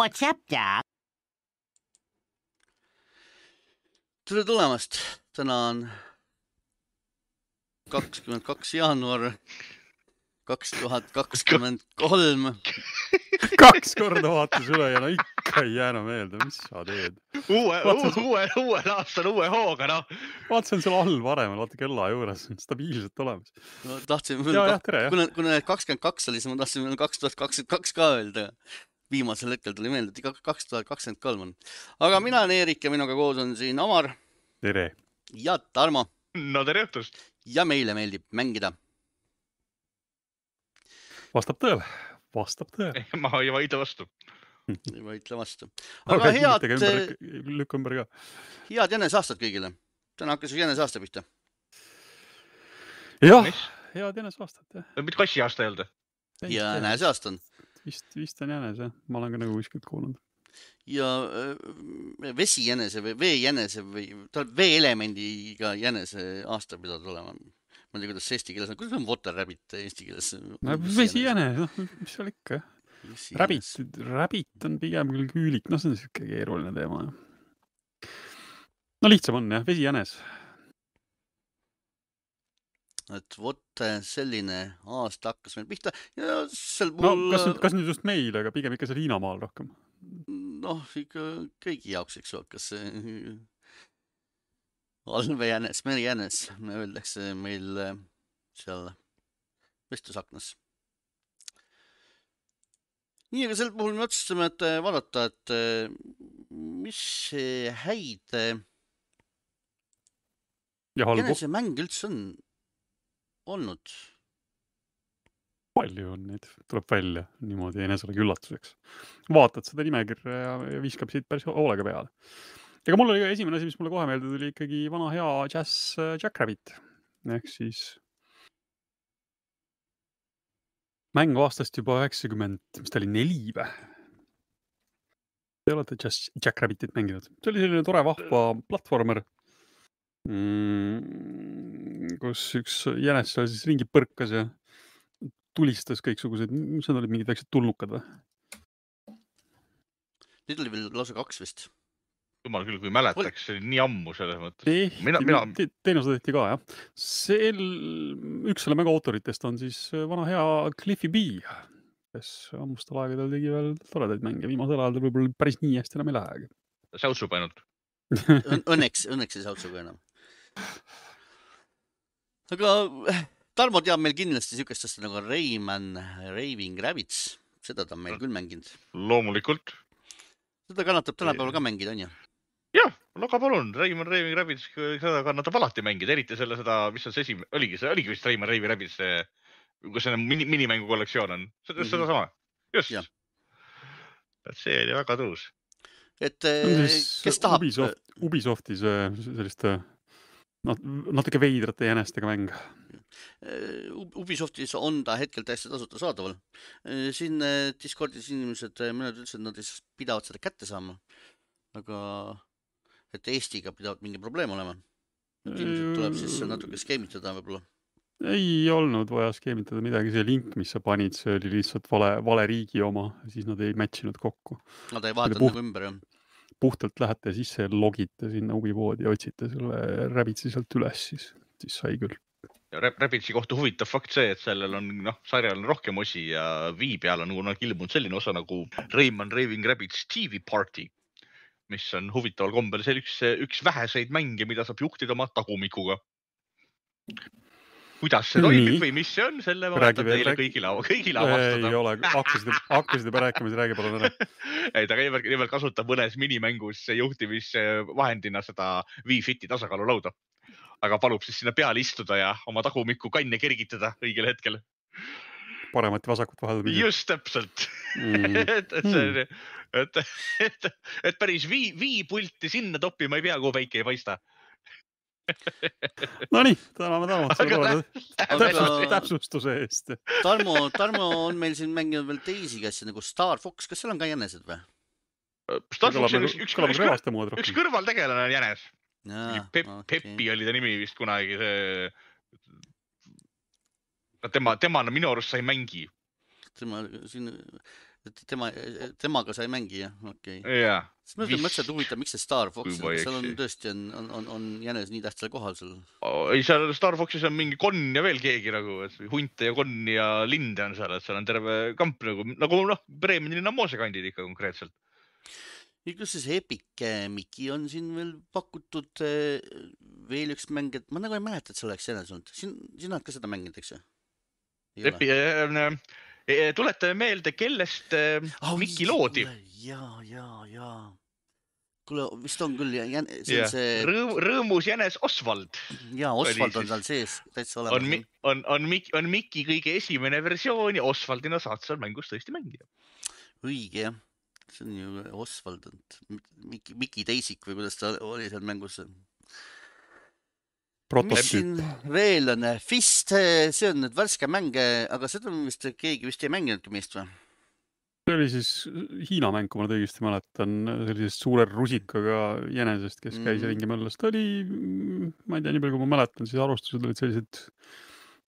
What's up, Doc? tere tulemast, täna on kakskümmend kaks jaanuar kaks tuhat kakskümmend kolm. kaks korda vaatas üle ja no ikka ei jäänud meelde, mis sa teed. uue, uue, uuel aastal uue hooga, noh. vaatasin seal all varemal, vaata kella juures, stabiilselt olemas. ma tahtsin kuna, kuna kakskümmend kaks oli, siis ma tahtsin veel kaks tuhat kakskümmend kaks ka öelda. Viimasel hetkel tuli meelde, et ikka kaks tuhat kakskümmend kolm on. aga mina olen Eerik ja minuga koos on siin Omar tere. ja Tarmo no tere õhtust. ja meile meeldib mängida. vastab tõele, vastab tõele. ma ei vaidle vastu. ei vaidle vastu. aga aga head ümber, lükka ümber ka. head jäneseaastat kõigile. täna hakkas ju jäneseaasta pihta. jah, head jäneseaastat jah. mitte kassiaasta ei olnud? ja jäneseaasta on vist, vist on jänes jah, ma olen ka nagu kuskilt kuulnud. ja äh, vesijänese või veejänese või tal veeelemendiga jänese aasta pidada olema. ma ei tea, kuidas see eesti keeles on, kuidas on water rabbit eesti keeles? no vesijänes, noh, mis seal ikka. Rabbit, rabbit on pigem küll küülik, noh, see on siuke keeruline teema. no lihtsam on jah, vesijänes. Et vot äh, selline aasta hakkas meil pihta ja sel no puhul kas nüüd, kas nüüd just meil, aga pigem ikka seal Hiinamaal rohkem. noh, ikka kõigi jaoks, eks ole, kas allveejänes, merijänes, öeldakse meil äh, seal vestlusaknas. nii, aga sel puhul me otsustasime, et äh, vaadata, et äh, mis äh, häid äh, ja halbu, jänesemänge üldse on olnud. palju on neid, tuleb välja niimoodi enesele üllatuseks. vaatad seda nimekirja ja, ja viskab siit päris hoolega peale. ega mul oli esimene asi, mis mulle kohe meelde tuli ikkagi vana hea Jazz äh, Jackrabbit ehk siis mäng aastast juba üheksakümmend, mis ta oli, neli või? Te olete Jazz Jackrabbitit mänginud, see oli selline tore vahva platvormer mm,. Kus üks jänes seal siis ringi põrkas ja tulistas kõiksuguseid, mis need olid, mingid väiksed tulnukad või? Neid oli veel lausa kaks vist. jumal küll, kui mäletaks, see oli nii ammu selles mõttes. tehti Mina-, mina- te- teine osa tehti ka jah. sel, üks selle mängu autoritest on siis vana hea Cliffy B, kes ammustel aegadel tegi veel toredaid mänge, viimasel ajal tal võib-olla päris nii hästi enam ei lähegi. säutsub ainult. Õnneks, õnneks ei saa otsuga enam. Aga äh, Tarmo teab meil kindlasti siukest asja nagu Rayman Raving Rabbits, seda ta on meil küll mänginud. loomulikult. seda kannatab tänapäeval ka mängida, onju. jah, aga palun, Raimond Raving Rabbids, seda kannatab alati mängida, eriti selle seda, mis on see esimene, oligi see, oligi vist Raimond Raving Rabbids see, kus see mini, minimängu kollektsioon on, seda, Mhm. sedasama, just et see oli väga tõus. et on siis kes tahab, Ubisoft, Ubisofti see selliste noh, natuke veidrate jänestega mäng. Ubisoftis on ta hetkel täiesti tasuta saadaval. siin äh, Discordis inimesed, mõned ütlesid, et nad siis pidavad seda kätte saama. aga et Eestiga pidavat mingi probleem olema. ilmselt tuleb siis natuke skeemitada võib-olla. ei olnud vaja skeemitada midagi, see link, mis sa panid, see oli lihtsalt vale, vale riigi oma, siis nad ei match inud kokku. Nad ei vaadanud puht- nagu ümber jah. Puhtalt lähete sisse, logite sinna Ubipoodi ja otsite selle Rabbitsi sealt üles, siis, siis sai küll. Rabbitsi kohta huvitav fakt see, et sellel on noh, sarjal on rohkem osi ja Wii peal on kunagi ilmunud selline osa nagu Rayman Raving Rabbids TV Party, mis on huvitaval kombel see üks, üks väheseid mänge, mida saab juhtida oma tagumikuga. Kuidas see toimib või mis see on, selle ma jätan teile kõigile, kõigile ei avastada. ole, hakkasid, hakkasid juba rääkima, siis räägi palun ära. ei, ta nimelt, nimelt kasutab mõnes minimängus juhtimisvahendina seda Wii Fiti tasakaalulauda. aga palub siis sinna peale istuda ja oma tagumikku kanne kergitada õigel hetkel. paremat ja vasakut vaheldada. just täpselt, Mm. et, et see, et, et, et päris Wii, Wii pulti sinna toppima ei pea, kuhu päike ei paista. Nonii, täname Tarmot selle Aga toreda täpsust- täpsustuse eest. Tarmo, Tarmo on meil siin mänginud veel teisigi asju nagu Star Fox, kas seal on ka jänesed või? Star Foxi kõlab üks, nagu, üks, üks, nagu üks, üks kõrvaltegelane on jänes. Pep, Peppi oli ta nimi vist kunagi, see. tema, tema minu arust sa ei mängi. tema siin et tema, temaga sa ei mängi jah, okei okay.. jaa, siis ma Vist- mõtlesin, et huvitav, miks see Star Fox, seal on tõesti on, on, on, on jänes nii tähtsal kohal seal. ei seal Star Foxis on mingi konn ja veel keegi nagu, hunte ja konni ja linde on seal, et seal on terve kamp nagu, nagu noh, Bremenil on moosekandid ikka konkreetselt. ja kus siis Epic äh, Mickey on siin veel pakutud äh, veel üks mäng, et ma nagu ei mäleta, et see oleks jänes olnud. siin, sina oled ka seda mänginud, eks ju? Lepi, tuletame meelde, kellest äh, Miki loodi. ja, ja, ja. kuule, vist on küll, see Jah. on see Rõõm, rõõmus jänes Oswald ja Oswald on seal sees täitsa on, olemas. on, on Miki, on Miki kõige esimene versioon ja Oswaldina saad seal mängus tõesti mängida. õige jah, see on ju Oswald, Miki, Miki Teisik või kuidas ta oli seal mängus. prototüüp. veel on, Fist, see on nüüd värske mäng, aga seda vist keegi vist ei mänginudki meist või? see oli siis Hiina mäng, kui ma nüüd õigesti mäletan, sellisest suure rusikaga jänesest, kes käis Mhm. ringi möllas. ta oli, ma ei tea, nii palju kui ma mäletan, siis arvustused olid sellised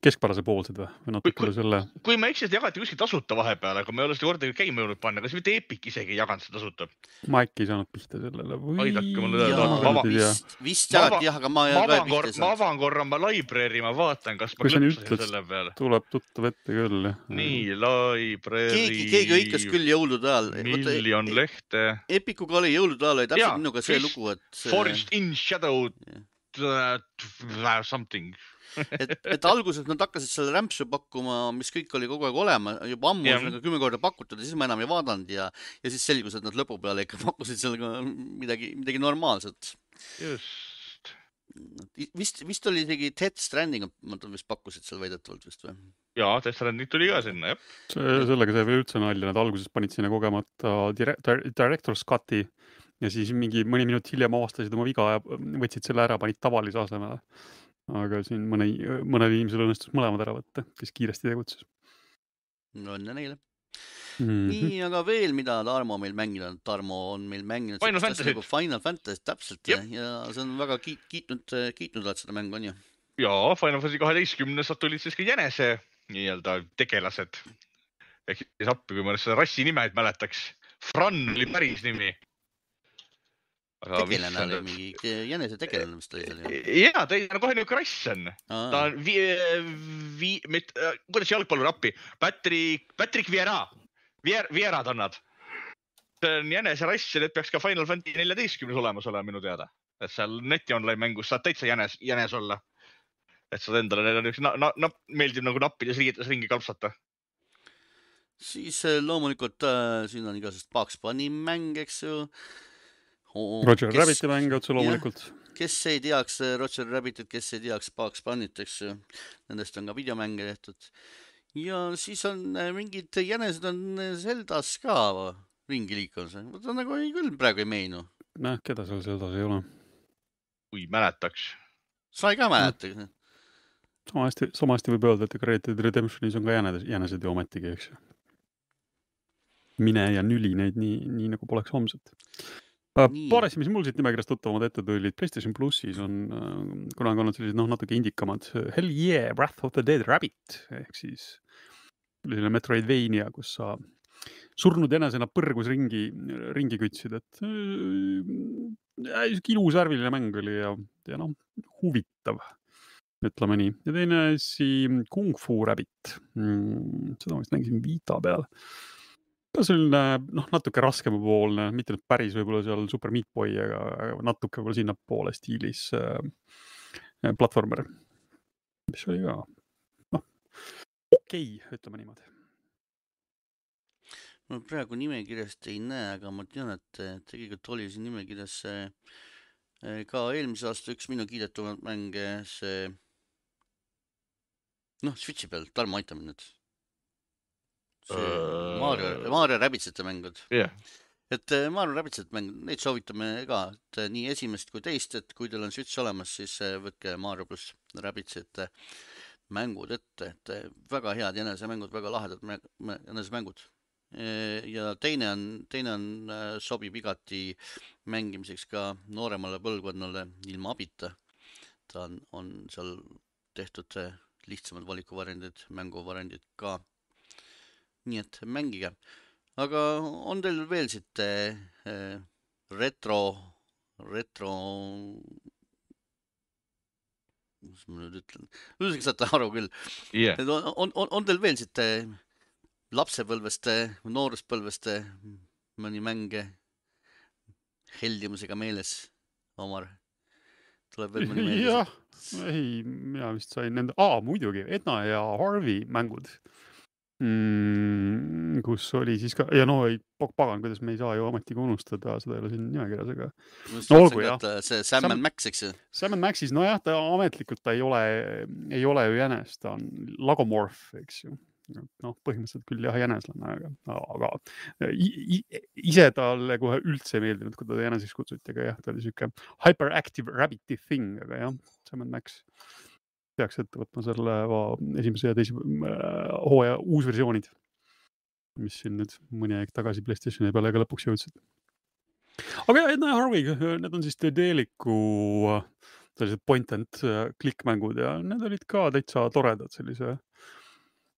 keskpärase poolsed või, või natuke üle selle. kui ma ei eksi, seda jagati kuskil tasuta vahepeal, aga ma ei ole seda kordagi käima jõudnud panna, kas mitte Epic isegi ei jaganud seda tasuta? ma äkki ei saanud pihta sellele või? Aidake mulle vaba-, vist, vist Ma jagati jah, aga ma ei ma ole ka avan korra, pihta ma saanud. avan korra oma library, ma vaatan, kas ma klõpsasin selle peale. tuleb tuttav ette küll, jah. nii, library. keegi, keegi hõikas küll jõulude ajal. miljon lehte. Epicuga oli jõulude ajal oli täpselt minuga see lugu, et Forest in shadow something. et, et alguses nad hakkasid selle rämpsu pakkuma, mis kõik oli kogu aeg olemas, juba ammu yeah. kümme korda pakutud ja siis ma enam ei vaadanud ja, ja siis selgus, et nad lõpu peale ikka pakkusid sellega midagi, midagi normaalset. just. vist, vist oli isegi Death Stranding, nad vist pakkusid seal väidetavalt vist või? ja, Death Stranding tuli ka sinna, jah. see, sellega sai veel üldse nalja, nad alguses panid sinna kogemata dire-, director's cut'i ja siis mingi mõni minut hiljem avastasid oma viga ja võtsid selle ära, panid tavalise asemele. Aga siin mõne, mõnel inimesel õnnestus mõlemad ära võtta, kes kiiresti tegutses no õnne neile. mm. -hmm. nii, aga veel, mida Tarmo meil mänginud on, Tarmo on meil mänginud Final Fantasy't. nagu Final Fantasy, täpselt Jep. ja see on väga kiit-, kiitnud, kiitnud oled seda mängu, on ju? ja Final Fantasy kaheteistkümnesed tulid siis ka jänese nii-öelda tegelased. ehk siis appi, kui ma nüüd seda rassi nime ei mäletaks. Fran oli päris nimi. Tegelane oli mingi, jänese tegelane vist oli seal ju. ja, ta on kohe niuke rass on. ta on vi-, vi-, kuidas jalgpallur appi, Patrick, Patrick Vieira, Vier-, Vierad on nad. see on jäneserass ja need peaks ka Final Fantasy neljateistkümnes olemas olema minu teada. et seal neti online mängus saad täitsa jänes, jänes olla. et saad endale, neil on üks na-, na-, na-, meeldib nagu nappides riietes ringi kalpsata. siis äh, loomulikult äh, siin on igasugust Bugs Bunny mäng, eks ju. Roger kes... Rabbiti mäng otse loomulikult. kes ei teaks äh, Roger Rabbitit, kes ei teaks Bugs Bunnyt, eks ju. Nendest on ka videomänge tehtud. ja siis on äh, mingid jänesed on Zeldas ka ringi liikumas. ta nagu ei küll praegu ei meenu. noh, keda seal Zeldas ei ole. kui mäletaks. sa ei ka mäleta? sama hästi, sama hästi võib öelda, et ega Red Dead Redemptionis on ka jänesed, jänesed ju ometigi, eks ju. mine ja nüli neid nii, nii nagu poleks homset. Nii. paar asja, mis mul siit nimekirjast tuttavamad ette tulid, PlayStation plussis on äh, kunagi olnud sellised noh, natuke indikamad. Hell yeah, Wrath of the Dead Rabbit ehk siis selline Metroidvania, kus sa surnud jänesena põrgus ringi, ringi kütsid, et äh, sihuke ilus värviline mäng oli ja, ja noh, huvitav, ütleme nii. ja teine asi Kung Fu Rabbit mm,, seda ma vist mängisin Vita peal ka selline noh, natuke raskemapoolne, mitte nüüd päris võib-olla seal Super Meat Boy, aga natuke võib-olla sinnapoole stiilis äh, platvormer, mis oli ka noh, okei okay,, ütleme niimoodi. ma praegu nimekirjast ei näe, aga ma tean, et tegelikult oli siin nimekirjas eh, ka eelmise aasta üks minu kiidetumaid mänge, see noh, Switchi peal, Tarmo, aita mind nüüd. See. Mario, Mario Rabbidsite mängud, jah, et eh, Mario Rabbidsite mäng, neid soovitame ka, et eh, nii esimest kui teist, et kui teil on Switch olemas, siis eh, võtke Mario pluss Rabbidsite mängud ette, et väga head jänesemängud, väga lahedad mä- mä- jänesemängud ja teine on, teine on, sobib igati mängimiseks ka nooremale põlvkonnale ilma abita. ta on, on seal tehtud eh, lihtsamad valikuvariandid, mänguvariandid ka. Nii et mängige. aga on teil veel siit äh, retro, retro, mis ma nüüd ütlen, üldiselt saate aru küll, et on, on, on, teil veel siit äh, lapsepõlvest, nooruspõlvest äh, mõni mäng äh, heldimusega meeles, Omar? tuleb veel mõni meelde? jah, ei, mina vist sain nende, aa muidugi, Edna ja Harvey mängud mm,. kus oli siis ka ja no ei, pagan, kuidas me ei saa ju ometigi unustada, seda ei ole siin nimekirjas, aga No olgu, jah. see Sam and Max, eks ju? Sam and Maxis, nojah, ta ametlikult ta ei ole, ei ole ju jänes, ta on lagomorf, eks ju. noh, põhimõtteliselt küll jah, jäneslane, aga, aga ise talle kohe üldse ei meeldinud, kui teda jäneseks kutsuti, aga jah, ta oli sihuke hyperactive rabbit'i thing, aga jah, Sam and Max peaks ette võtma selle esimese ja teise äh, hooaja uusversioonid, mis siin nüüd mõni aeg tagasi Playstationi peale ka lõpuks jõudsid. aga jah, Edna ja Harvey, need on siis Dedeliku äh, sellised point and äh, click mängud ja need olid ka täitsa toredad, sellise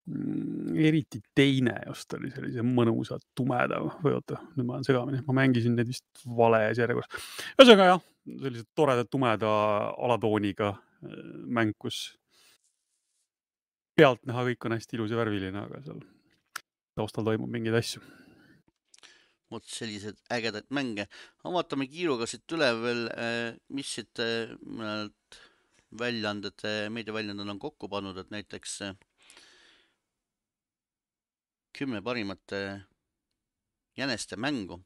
eriti teine just oli sellise mõnusa tumeda või oota, nüüd ma olen segamini, ma mängisin neid vist vales järjekorras. ühesõnaga jah, sellise toreda tumeda alatooniga äh, mäng, kus pealtnäha kõik on hästi ilus ja värviline, aga seal taustal toimub mingeid asju. vot selliseid ägedaid mänge. vaatame kiiruga siit üle veel, mis siit äh, mõned väljaanded, meediaväljaanded on kokku pannud, et näiteks äh, kümme parimat äh, jäneste mängu.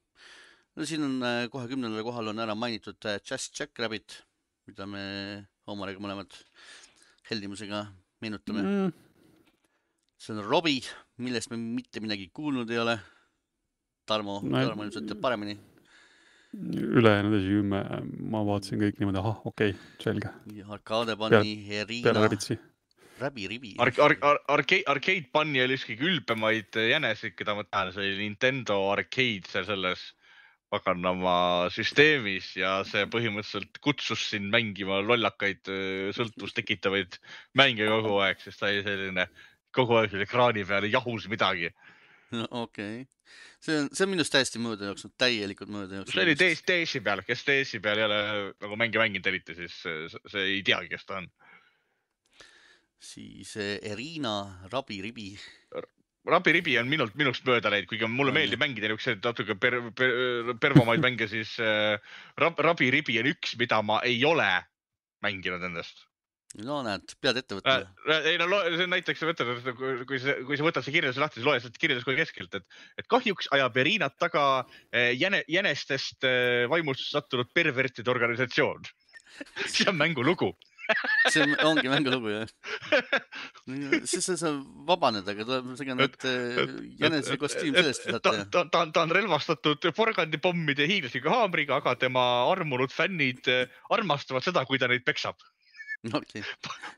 no siin on äh, kohe kümnendal kohal on ära mainitud äh, Just Jackrabbit, mida me Omariga mõlemad heldimusega meenutame mm.. See on Robbie, millest me mitte midagi kuulnud ei ole. Tarmo No Tarmo ilmselt teab paremini. ülejäänud asi, ma vaatasin kõik niimoodi, ahah, okei okay,, selge, Arcade Bunny, peale Irina, Rabi Ribi. Arc-, Arc-, Arcade, Arcade Bunny oli üks kõige ülbemaid jäneseid, keda ma tean, see oli Nintendo Arcade seal selles paganama süsteemis ja see põhimõtteliselt kutsus sind mängima lollakaid öö, sõltuvust tekitavaid mänge kogu aeg, sest ta oli selline kogu aeg seal ekraani peal jahus midagi. okei, see on, see on minust täiesti mööda jooksnud, täielikult mööda jooksnud. see oli DS, DS-i peal, kes DS-i peal ei ole nagu mänge mänginud eriti, siis see, see ei teagi, kes ta on. Siis eh, Irina, Rabi Ribi. Rabi Ribi on minult, minust mööda läinud, kuigi mulle meeldib mängida niisuguseid natuke per, per, pervomaid mänge, siis äh, Rab, Rabi Ribi on üks, mida ma ei ole mänginud endast no näed, pead ette äh, võtma.. ei no näiteks, võtad, kui, sa, kui sa võtad see kirjelduse lahti, siis loe sealt kirjeldus kohe keskelt, et, et kahjuks ajab Irinat taga äh, jäne, jänestest äh, vaimustust sattunud pervertide organisatsioon. see on mängu lugu. See on, ongi mängulugu jah. siis sa saad vabaneda, aga tuleb see need eh, jänese kostüüm sellest ta, visata. ta, ta, ta on relvastatud porgandipommide ja hiiglasliku haamriga, aga tema armunud fännid eh, armastavad seda, kui ta neid peksab. okei,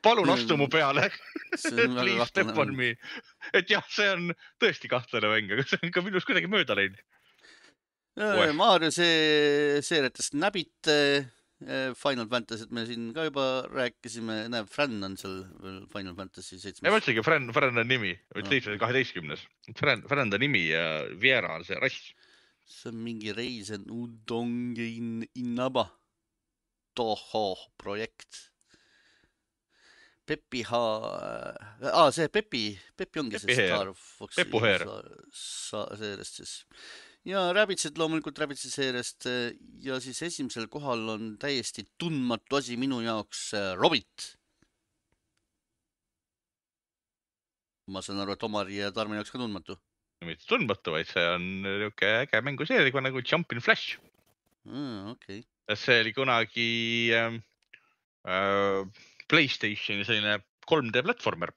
palun astu mu peale. Please step on me. et jah, see on tõesti kahtlane mäng, aga see on ka minust kuidagi mööda läinud. Mario see seeriatest Nabbit, Final Fantasy't me siin ka juba rääkisime, näe, Fran on seal veel Final Fantasy ma seitsmes. mõtlesingi, Fran, Fran on nimi, Ah. seitsmes, kaheteistkümnes. Fran, Fran on nimi ja Viera on see rass. see on mingi Reisen Udongi in, Innaba Toho projekt. Pepi H, aa see Pepi, Pepi ongi Pepi see. Star Foxi Pepu Heer. seeriast siis. Ja Rabbitsid loomulikult Rabbitsi seeriast eh, ja siis esimesel kohal on täiesti tundmatu asi minu jaoks, Robit. ma saan aru, et Omari ja Tarmo jaoks ka tundmatu. mitte tundmatu, vaid see on niisugune äge mänguseeria nagu Jumpin' Flash. okei, see oli kunagi ähm, äh, Playstationi selline 3D platvormer,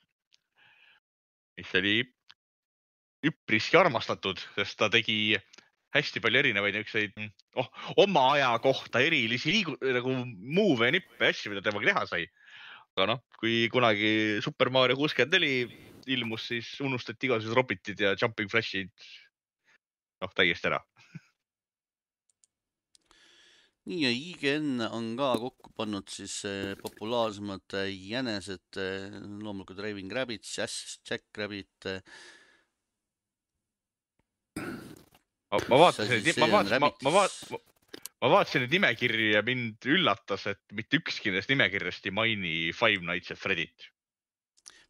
mis oli üpriski armastatud, sest ta tegi hästi palju erinevaid niisuguseid oh, oma aja kohta erilisi liigu- nagu move ja nippe asju, mida temaga teha sai. aga noh, kui kunagi Super Mario kuuskümmend neli ilmus, siis unustati igasugused Robitid ja Jumping Flashid noh täiesti ära. nii ja IGN on ka kokku pannud siis eh, populaarsemad eh, jänesed, loomulikult Raving Rabbit, Jack Rabbit, ma vaatasin, ma vaatasin, ma, ma vaatasin, ma vaatasin neid nimekirju ja mind üllatas, et mitte ükski nendest nimekirjast ei maini Five Nights at Freddy't.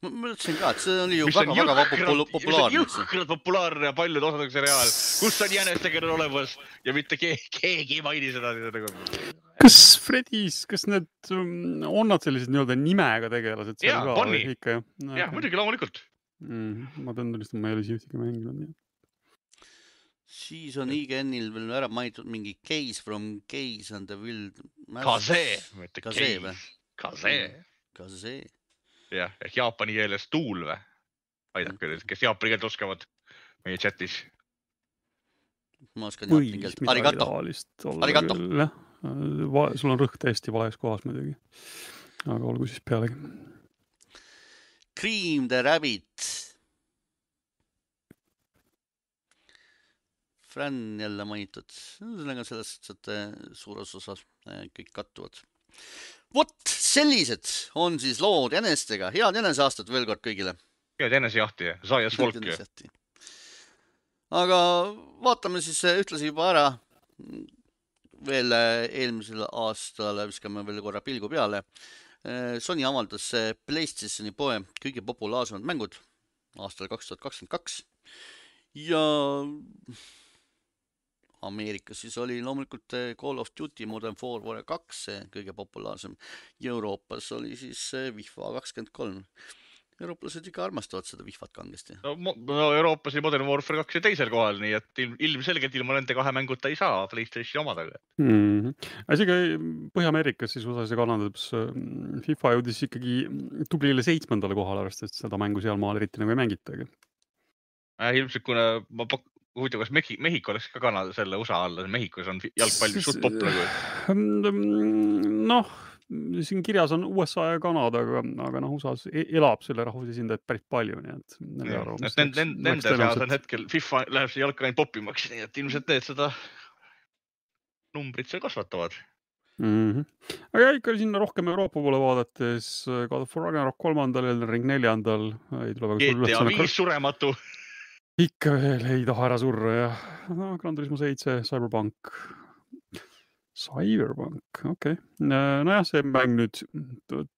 ma mõtlesin ka, et see oli ju väga-väga populaarne. jõhkralt populaarne ja paljude osadega seriaal, kus on jänestekene olemas ja mitte keegi, keegi ei maini seda. kas Freddy's, kas need, on nad sellised nii-öelda nimega tegelased ka Bonnie. jah? jah, muidugi, loomulikult. mm,. ma pean tunnistama, ma ei ole siia ühtegi mänginud, nii et. Siis on IGN-il veel ära mainitud mingi Case from Case and the Wild. ka see, mitte case, ka see. ka see. jah, ehk jaapani keeles tuul või? aidake nüüd, kes jaapani keelt oskavad meie chatis. ma oskan jaapani keelt. Arigato. Arigato. sul on rõhk täiesti vales kohas muidugi. aga olgu siis pealegi. Cream the Rabbit. Fran jälle mainitud, ühesõnaga selles suhtes, et äh, suures osas äh, kõik kattuvad. vot sellised on siis lood jänestega, head jäneseaastat veel kord kõigile. head enesejahti, Zayas Volk ju. aga vaatame siis äh, ühtlasi juba ära veel eelmisel aastal viskame veel korra pilgu peale. Sony avaldas Playstationi poe kõige populaarsemad mängud aastal kaks tuhat kakskümmend kaks ja Ameerikas siis oli loomulikult äh, Call of Duty Modern Warfare kaks see kõige populaarsem Euroopas oli siis äh, FIFA kakskümmend kolm. eurooplased ikka armastavad seda Wifat kangesti. no, no Euroopas oli Modern Warfare kaks ju teisel kohal, nii et ilm, ilmselgelt ilma nende kahe mänguta ei saa Playstationi omada. mm. -hmm. isegi Põhja-Ameerikas siis USA-s ja Kanadas mm, FIFA jõudis ikkagi tublile seitsmendale kohale, arvestades seda mängu sealmaal eriti nagu ei mängitagi. Äh, ilmselt kuna ma pak-, huvitav, kas Mehhi-, Mehhiko läks ka Kanada selle USA alla, Mehhikos on jalgpall suht popp nagu. noh, siin kirjas on USA ja Kanada, aga, aga noh, USA-s e- elab selle rahvuse esindajaid päris palju, nii et. nende, nende seas on hetkel FIFA läheb see jalg ainult popimaks, nii et ilmselt need seda numbrit seal kasvatavad. mm. -hmm. aga ikka sinna rohkem Euroopa poole vaadates God of Ragnarok kolmandal, Elden Ring neljandal, ei tule väga GTA viis surematu. Ikka veel ei taha ära surra ja no, Gran Turismo seitse, Cyberpunk. Cyberpunk, okei okay.. nojah, see mäng nüüd,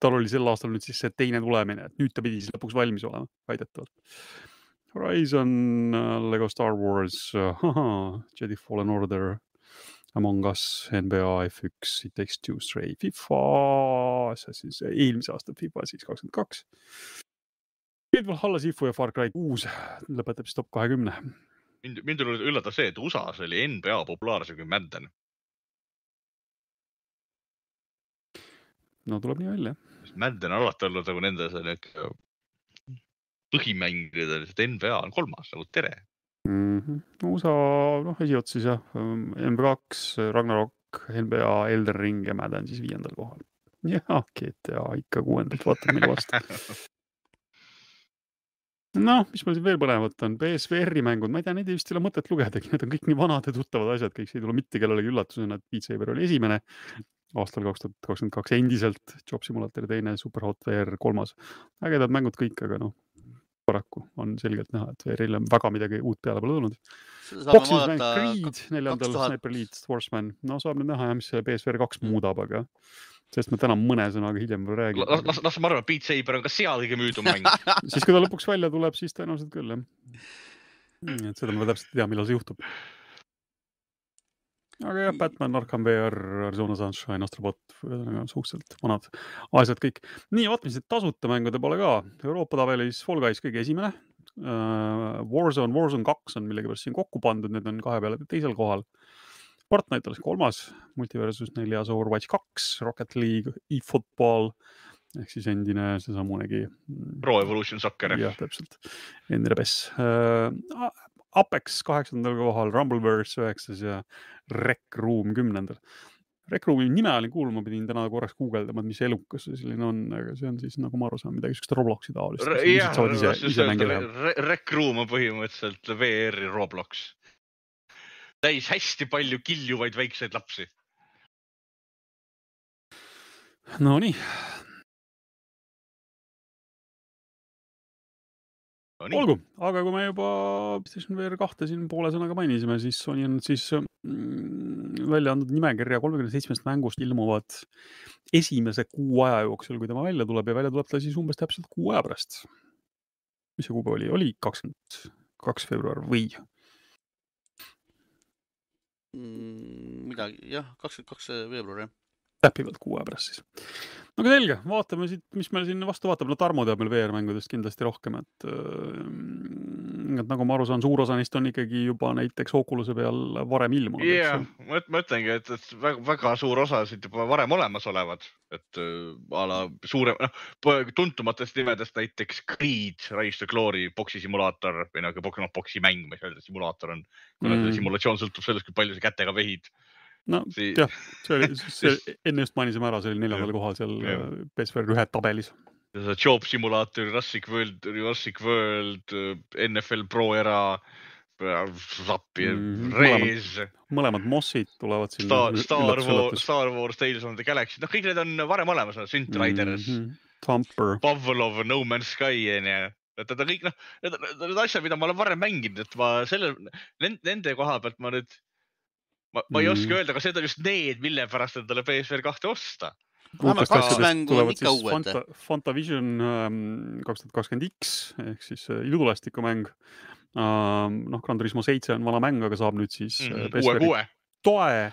tal oli sel aastal nüüd siis see teine tulemine, et nüüd ta pidi siis lõpuks valmis olema, väidetavalt. Horizon, Lego Star Wars, Jedi Fallen Order, Among Us, NBA F1, It Takes Two, Stray, FIFA, Assassin's, eelmise aasta FIFA siis kakskümmend kaks. Raid Valhalla, Sifu ja Far Cry kuus lõpetab siis top kahekümne. mind, mind üllatas see, et USA-s oli NBA populaarsem kui Madden. no tuleb nii välja. Madden on alati olnud nagu nende see niuke põhimängijad, et NBA on kolmas nagu tere. mm. -hmm. USA, noh, esiotsis jah, MB2, Ragnarok, NBA, Elden Ring ja Madden siis viiendal kohal. jah, GTA ikka kuuendalt vaatab meile vastu. noh, mis mul siin veel põnevat on, BSVR-i mängud, ma ei tea, neid vist ei ole mõtet lugedagi, need on kõik nii vanad ja tuttavad asjad, kõik see ei tule mitte kellelegi üllatusena, et Beat Saber oli esimene aastal kaks tuhat kakskümmend kaks endiselt, Job Simulator teine, Superhot VR kolmas. ägedad mängud kõik, aga noh, paraku on selgelt näha, et VR-il on väga midagi uut peale pole tulnud. Boxing Creed neljandal, 2000 Sniper Elite, Swordsman, no saab nüüd näha jah, mis see BSVR kaks muudab, aga sellest me täna mõne sõnaga hiljem veel las, räägime. las, las ma arvan, Beat Saber on ka seal kõige müüdum mäng. siis, kui ta lõpuks välja tuleb, siis tõenäoliselt küll jah. et seda ma täpselt ei tea, millal see juhtub. aga jah, Batman, Arkham VR, Arizona Sunshine, Astrobot, ühesõnaga suhteliselt vanad asjad kõik. nii, vaatame siis tasuta mängude poole ka. Euroopa tabelis Fall Guys kõige esimene uh,. Warzone, Warzone kaks on millegipärast siin kokku pandud, need on kahe peale teisel kohal. Fortnite alles kolmas, Multiversus neljas, Overwatch kaks, Rocket League, eFootball ehk siis endine seesamunegi mm, Pro Evolution Soccer. jah, täpselt, endine PES uh,. Apex kaheksandal kohal, Rumbleverse üheksas ja Rec Room kümnendal. Rec Roomi nime olin kuulnud, ma pidin täna korraks guugeldama, et mis elukas see selline on, aga see on siis nagu ma aru saan, midagi siukest Robloksi taolist. Rec Room on põhimõtteliselt VR-i Roblox. Täis hästi palju kiljuvaid väikseid lapsi. Nonii, no nii, olgu, aga kui me juba PlayStation VR kahte siin poole sõnaga mainisime, siis Sony on siis mm, välja andnud nimekirja kolmekümne seitsmest mängust ilmuvad esimese kuu aja jooksul, kui tema välja tuleb ja välja tuleb ta siis umbes täpselt kuu aja pärast. mis see kuupäev oli, oli kakskümmend kaks veebruar või? Mm, midagi, jah, kakskümmend kaks veebruar jah. täpivalt kuu aja pärast siis. no aga selge, vaatame siit, mis meil siin vastu vaatab, no Tarmo teab meil VR-mängudest kindlasti rohkem, et äh, et nagu ma aru saan, suur osa neist on ikkagi juba näiteks Oculus'e peal varem ilmunud, jah ma ütlengi, et, et väga, väga suur osa siit juba varem olemas olevad, et äh, a la suurem, noh, tuntumatest nimedest näiteks Creed, Rise to Glory, boksi simulaator või nagu noh, boksi mäng, saa öelda, simulaator on, kuna Mm. simulatsioon sõltub sellest, kui palju sa kätega vehid. no Sii- jah, see oli, enne just mainisime ära, see oli neljandal kohal seal Jah. äh, PSVR ühe tabelis. Job simulaator, Jurassic World, Jurassic World, NFL Pro era, Zappi Mhm,, Rees, mõlemad Mossid tulevad sinna. Star, Star Wars, Star Wars, Tales of the Galaxy, noh, kõik need on varem olemas, Synth Riders mm, -hmm. Thumper, Pavlov, No Man's Sky onju. et need on kõik noh, need on asjad, mida ma olen varem mänginud, et ma selle, nende koha pealt ma nüüd, ma, ma ei Mhm. oska öelda, kas need on just need, mille pärast endale PSVR kahte osta. Vähemalt kaks mängu on ikka uued. Fanta, Fantavision ähm, kaks tuhat kakskümmend X ehk siis äh, ilutulestiku mäng. noh, Gran Turismo seitse on vana mäng, aga saab nüüd siis Mhm. äh, uue, PSVR-i uue. toe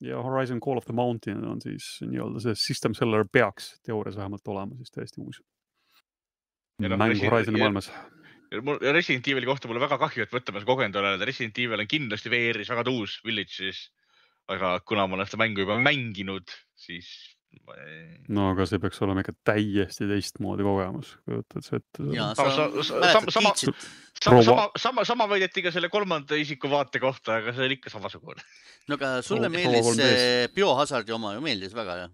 ja Horizon Call of the Mountain on siis nii-öelda see system seller peaks teoorias vähemalt olema siis täiesti uus Ja noh, mäng Horizoni maailmas. ja mul Resident Evil'i kohta mul on väga kahju, et võtta ma seda kogenud olen, Resident Evil on kindlasti VR-is väga tuus Village'is. aga kuna ma olen seda mängu juba mänginud, siis ei... no aga see peaks olema ikka täiesti teistmoodi kogemus, kujutad sa ette sama- sama, sama, sama, sama väideti ka selle kolmanda isiku vaate kohta, aga see oli ikka samasugune. no aga sulle Proua- meeldis see Biohazardi oma ju meeldis väga ju.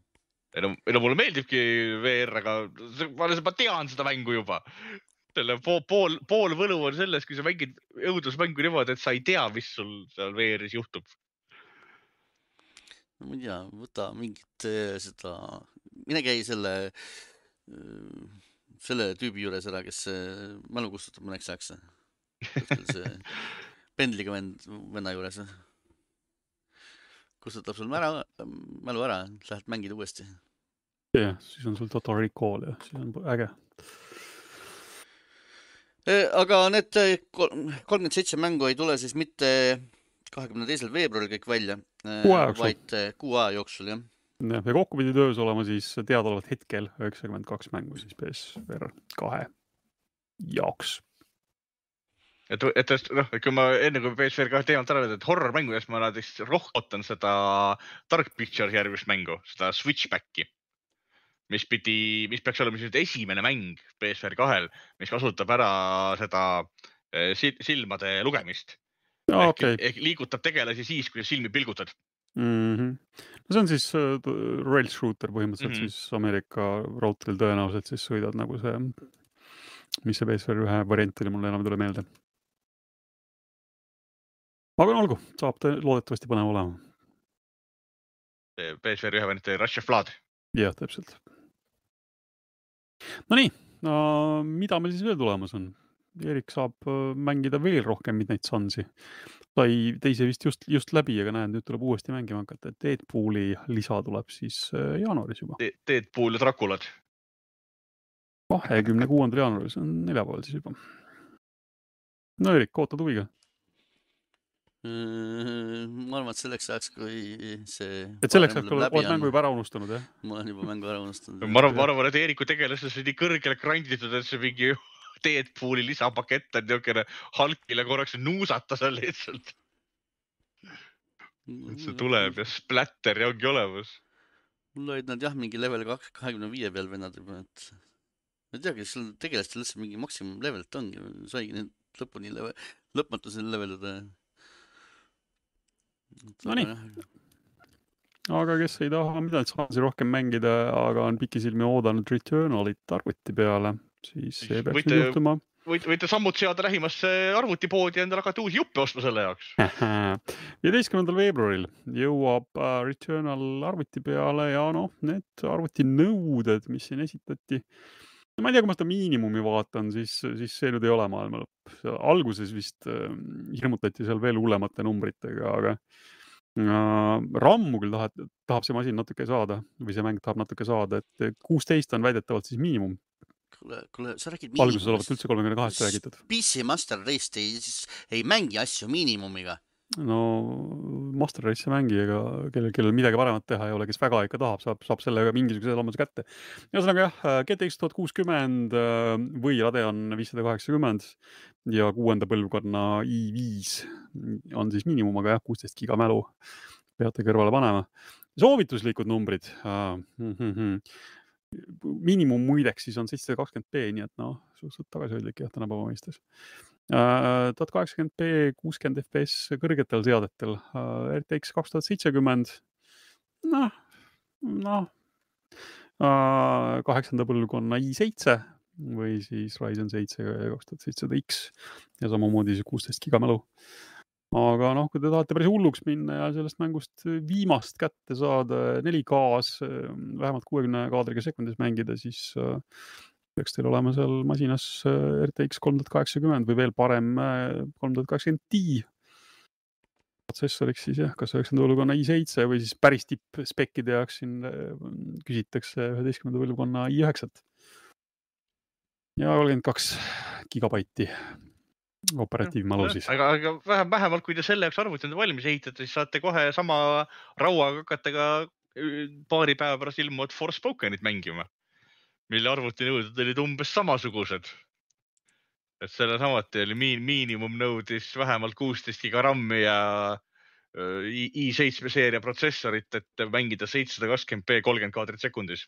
ei no, ei no mulle meeldibki VR, aga ma olen, ma tean seda mängu juba. selle pool, pool, pool võlu on selles, kui sa mängid õudusmängu niimoodi, et sa ei tea, mis sul seal VR-is juhtub. Ma ei tea, võta mingit eh, seda, mine käi selle, selle tüübi juures ära, kes eh, mälu kustutab mõneks ajaks. pendliga vend, venna juures. kustutab sul mära, mälu ära, lähed mängid uuesti. jah, siis on sul Total Recall ja siis on äge. Eh, aga need eh, kol- kolmkümmend seitse mängu ei tule siis mitte kahekümne teisel veebruaril kõik välja, Kuu aja jooksul. vaid eh, kuu aja jooksul jah. jah, ja kokku pidi töös olema siis teadaolevalt hetkel üheksakümmend kaks mängu siis PSVR kahe jaoks. et, et noh, kui ma enne kui PSVR kahe teemat ära öelda, et horror-mängudest ma näiteks rohkem ootan seda Dark Pictures järgmist mängu, seda Switchbacki. mis pidi, mis peaks olema siis esimene mäng PSVR kahel, mis kasutab ära seda eh, sil- silmade lugemist. aa, ehk, okei. ehk liigutab tegelasi siis, kui silmi pilgutad. no see on siis t- rail shooter põhimõtteliselt mm. -hmm. siis Ameerika raudteel tõenäoliselt siis sõidad nagu see, mis see PSVR ühe variant oli, mul enam ei tule meelde. aga no olgu, saab ta loodetavasti põnev olema. PSVR ühe variant oli Rush of Blood. jah, täpselt. Nonii no,, mida meil siis veel tulemas on? Erik saab äh, mängida veel rohkem Midnight Sunsi. sai teise vist just, just läbi, aga näed, nüüd tuleb uuesti mängima hakata, et Deadpooli lisa tuleb siis äh, jaanuaris juba, Deadpool ja Draculad. kahekümne kuuendal jaanuaril, see on neljapäeval siis juba. no Erik, ootad huviga, ma arvan, et selleks ajaks, kui see. et selleks ajaks oled oled mängu juba ära unustanud, jah? ma olen juba mängu ära unustanud. ma arvan, ma arvan, et Eeriku tegelastes on nii kõrgele grinditud, et see mingi Deadpooli lisapakett on niisugune Hulkile korraks nuusata seal lihtsalt. et see tuleb ja splatter ja ongi olemas. mul olid nad jah, mingi level kaks, kahekümne viie peal vennad juba, et. ma ei tea, kas sul tegelastel üldse mingi maksimum levelit ongi, saigi nüüd lõpuni level, lõpmatuseni leveldada. Nonii. aga kes ei taha midagi saansi rohkem mängida, aga on pikisilmi oodanud Returnalit arvuti peale, siis see peaks Võite- nüüd juhtuma. võite, võite sammud seada lähimasse arvutipoodi ja endale hakata uusi juppe ostma selle jaoks. viieteistkümnendal veebruaril jõuab äh, Returnal arvuti peale ja noh, need arvutinõuded, mis siin esitati, ma ei tea, kui ma seda miinimumi vaatan, siis, siis see nüüd ei ole maailma lõpp. alguses vist äh, hirmutati seal veel hullemate numbritega, aga äh, rammu küll tahab, tahab see masin natuke saada või see mäng tahab natuke saada, et kuusteist on väidetavalt siis miinimum. Kuule, kuule, sa räägid alguses olevat üldse kolmekümne kahest räägitud. PC Master Race ei, ei mängi asju miinimumiga no Master Race'i mängi, ega kellel, kellel midagi paremat teha ei ole, kes väga ikka tahab, saab, saab sellega mingisuguse elamuse kätte. ühesõnaga jah, GTX tuhat kuuskümmend äh, või Radeon viissada kaheksakümmend ja kuuenda põlvkonna i5 on siis miinimum, aga jah, kuusteist giga mälu peate kõrvale panema. soovituslikud numbrid uh,. Mm -hmm. Miinimum muideks siis on seitsesada kakskümmend B, nii et noh, suhteliselt tagasihoidlik jah, tänapäeva mõistes. Äh, tuhat kaheksakümmend B, kuuskümmend FPS kõrgetel seadetel, äh, RTX kaks tuhat seitsekümmend, noh, noh, äh, kaheksanda põlvkonna i7 või siis Ryzen seitse kaks tuhat seitsesada X ja samamoodi siis kuusteist giga mälu. Aga noh, kui te tahate päris hulluks minna ja sellest mängust viimast kätte saada 4K-s vähemalt kuuekümne kaadriga sekundis mängida, siis peaks teil olema seal masinas äh, RTX kolm tuhat kaheksakümmend või veel parem äh, kolm tuhat kaheksakümmend Ti. protsessoriks siis jah, kas üheksanda põlvkonna i7 või siis päris tippspekide jaoks siin äh, küsitakse üheteistkümnenda põlvkonna i9-t. ja kolmkümmend kaks gigabaiti operatiivmälu siis. aga, aga vähem, vähemalt kui te selle jaoks arvuti enda valmis ehitate, siis saate kohe sama rauaga hakata ka paari päeva pärast ilmuvat Forspokenit mängima mille arvutinõuded olid umbes samasugused. et selle samuti oli miin, miinimum nõudis vähemalt kuusteist giga RAM-i ja i7 seeria protsessorit, et mängida seitsesada kakskümmend B kolmkümmend kaadrit sekundis.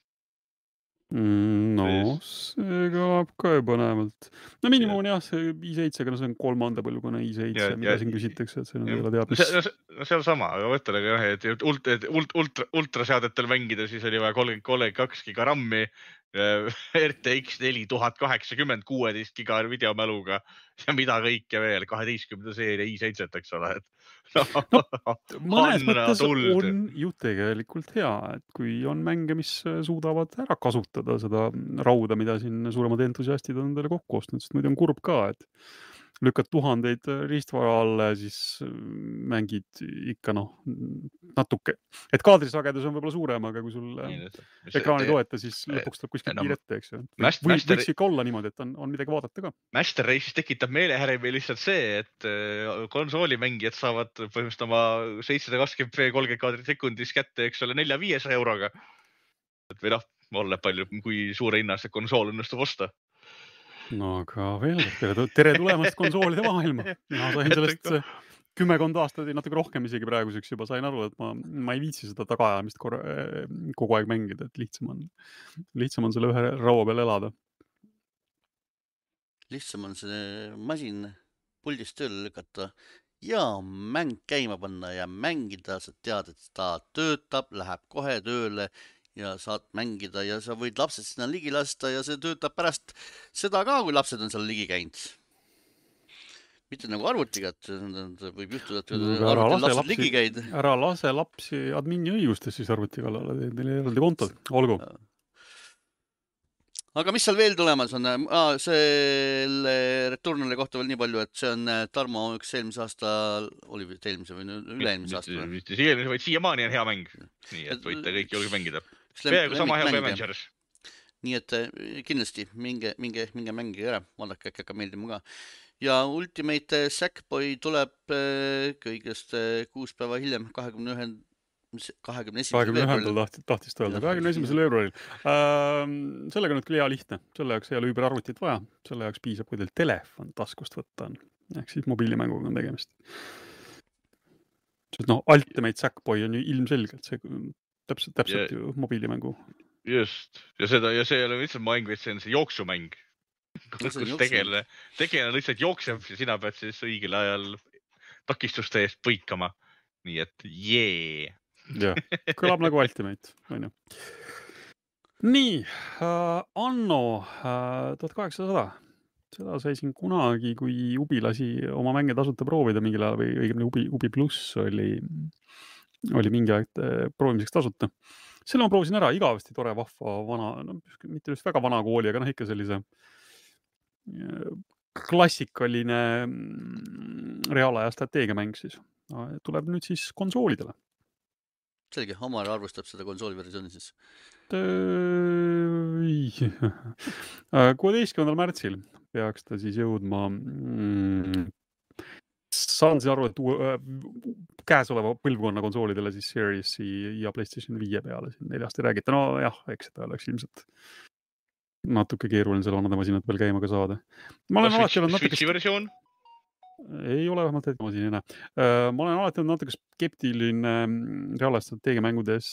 No see kõlab ka põnevalt. no miinimum on jah, see i7-ga, no see on kolmanda põlvkonna i7, mida siin küsitakse, et see nüüd ei ole teab mis. no see on sama, aga mõtle, aga jah, et ultra, ultra, ultraseadetel mängida, siis oli vaja kolmkümmend, kolmkümmend kaks giga RAM-i RTX neli tuhat kaheksakümmend kuueteist giga videomäluga ja mida kõike veel, kaheteistkümnenda seeria i7-t, eks ole, et no, mõnes mõttes tuld. on ju tegelikult hea, et kui on mänge, mis suudavad ära kasutada seda rauda, mida siin suuremad entusiastid on endale kokku ostnud, sest muidu on kurb ka, et lükkad tuhandeid äh, riistvara alla ja siis äh, mängid ikka noh, natuke, et kaadrisagedus on võib-olla suurem, aga kui sul äh, ekraan ei toeta, siis lõpuks tuleb kuskilt no, piir ette, eks ju. või võiks ikka olla niimoodi, et on, on midagi vaadata ka. Master Race'is tekitab meelehärmi lihtsalt see, et konsoolimängijad saavad põhimõtteliselt oma seitsesada kakskümmend V kolmkümmend kaadrit sekundis kätte, eks ole, nelja-viiesaja euroga. et või noh, oleneb palju, kui suure hinna see konsool õnnestub osta no aga veel tere, tere tulemast konsoolide maailma. mina sain sellest kümmekond aastat või natuke rohkem isegi praeguseks juba sain aru, et ma, ma ei viitsi seda tagaajamist korra, kogu aeg mängida, et lihtsam on, lihtsam on selle ühe raua peal elada. lihtsam on see masin puldist tööle lükata ja mäng käima panna ja mängida, sa tead, et ta töötab, läheb kohe tööle ja saad mängida ja sa võid lapsed sinna ligi lasta ja see töötab pärast seda ka, kui lapsed on seal ligi käinud. mitte nagu arvutiga, et võib juhtuda, et arvutil lapsed lapsi, ligi käid. ära lase lapsi admini õigustes siis arvuti kallale, teed neile eraldi kontod, olgu. aga mis seal veel tulemas on ah,? selle Returnali kohta veel nii palju, et see on Tarmo üks eelmise aasta, oli vist eelmise või üle-eelmise aasta? mitte eelmise, vaid siiamaani on hea mäng. nii et võite kõik julge mängida peaaegu sama hea kui Avengers. nii et eh, kindlasti minge, minge, minge mängige ära, vaadake, äkki hakkab meeldima ka. ja Ultimate Sackboy tuleb eh, kõigest eh, kuus päeva hiljem, kahekümne ühe kahekümne esimesel kahekümne ühendal tahtis, tahtis ta öelda, kahekümne esimesel veebruaril ähm,. sellega on nüüd küll hea lihtne, selle jaoks ei ole üüberarvutit vaja, selle jaoks piisab, kui teil telefon taskust võtta on, ehk siis mobiilimänguga on tegemist. sest noh, Ultimate Sackboy on ju ilmselgelt see täpselt, täpselt ja, ju mobiilimängu. just ja seda ja see ei ole lihtsalt mäng, vaid see on see jooksumäng kus tegelane, tegelane lihtsalt jookseb ja sina pead siis õigel ajal takistuste eest põikama. nii et jee. jah, kõlab nagu Ultimate, onju. nii äh,, Anno äh, tuhat kaheksasada, seda sai siin kunagi, kui Ubi lasi oma mänge tasuta proovida mingil ajal või õigemini Ubi, Ubi pluss oli oli mingi aeg äh, proovimiseks tasuta. selle ma proovisin ära, igavesti tore, vahva, vana, no mitte just väga vana kooli, aga noh, ikka sellise äh, klassikaline mm, reaalaja strateegiamäng siis. tuleb nüüd siis konsoolidele. selge, Omar arvustab seda konsooli versiooni siis. kuueteistkümnendal märtsil peaks ta siis jõudma mm, saan siis aru, et uue, käesoleva põlvkonna konsoolidele siis Series'i ja Playstation viie peale siin neljast ei räägita. nojah, eks seda oleks ilmselt natuke keeruline seal vanade masinad peal käima ka saada. ma olen alati olnud natuke. Switch'i versioon? ei ole vähemalt hetkel masin ei näe. Ma olen alati olnud natuke skeptiline mm, reaalstrateegiamängudes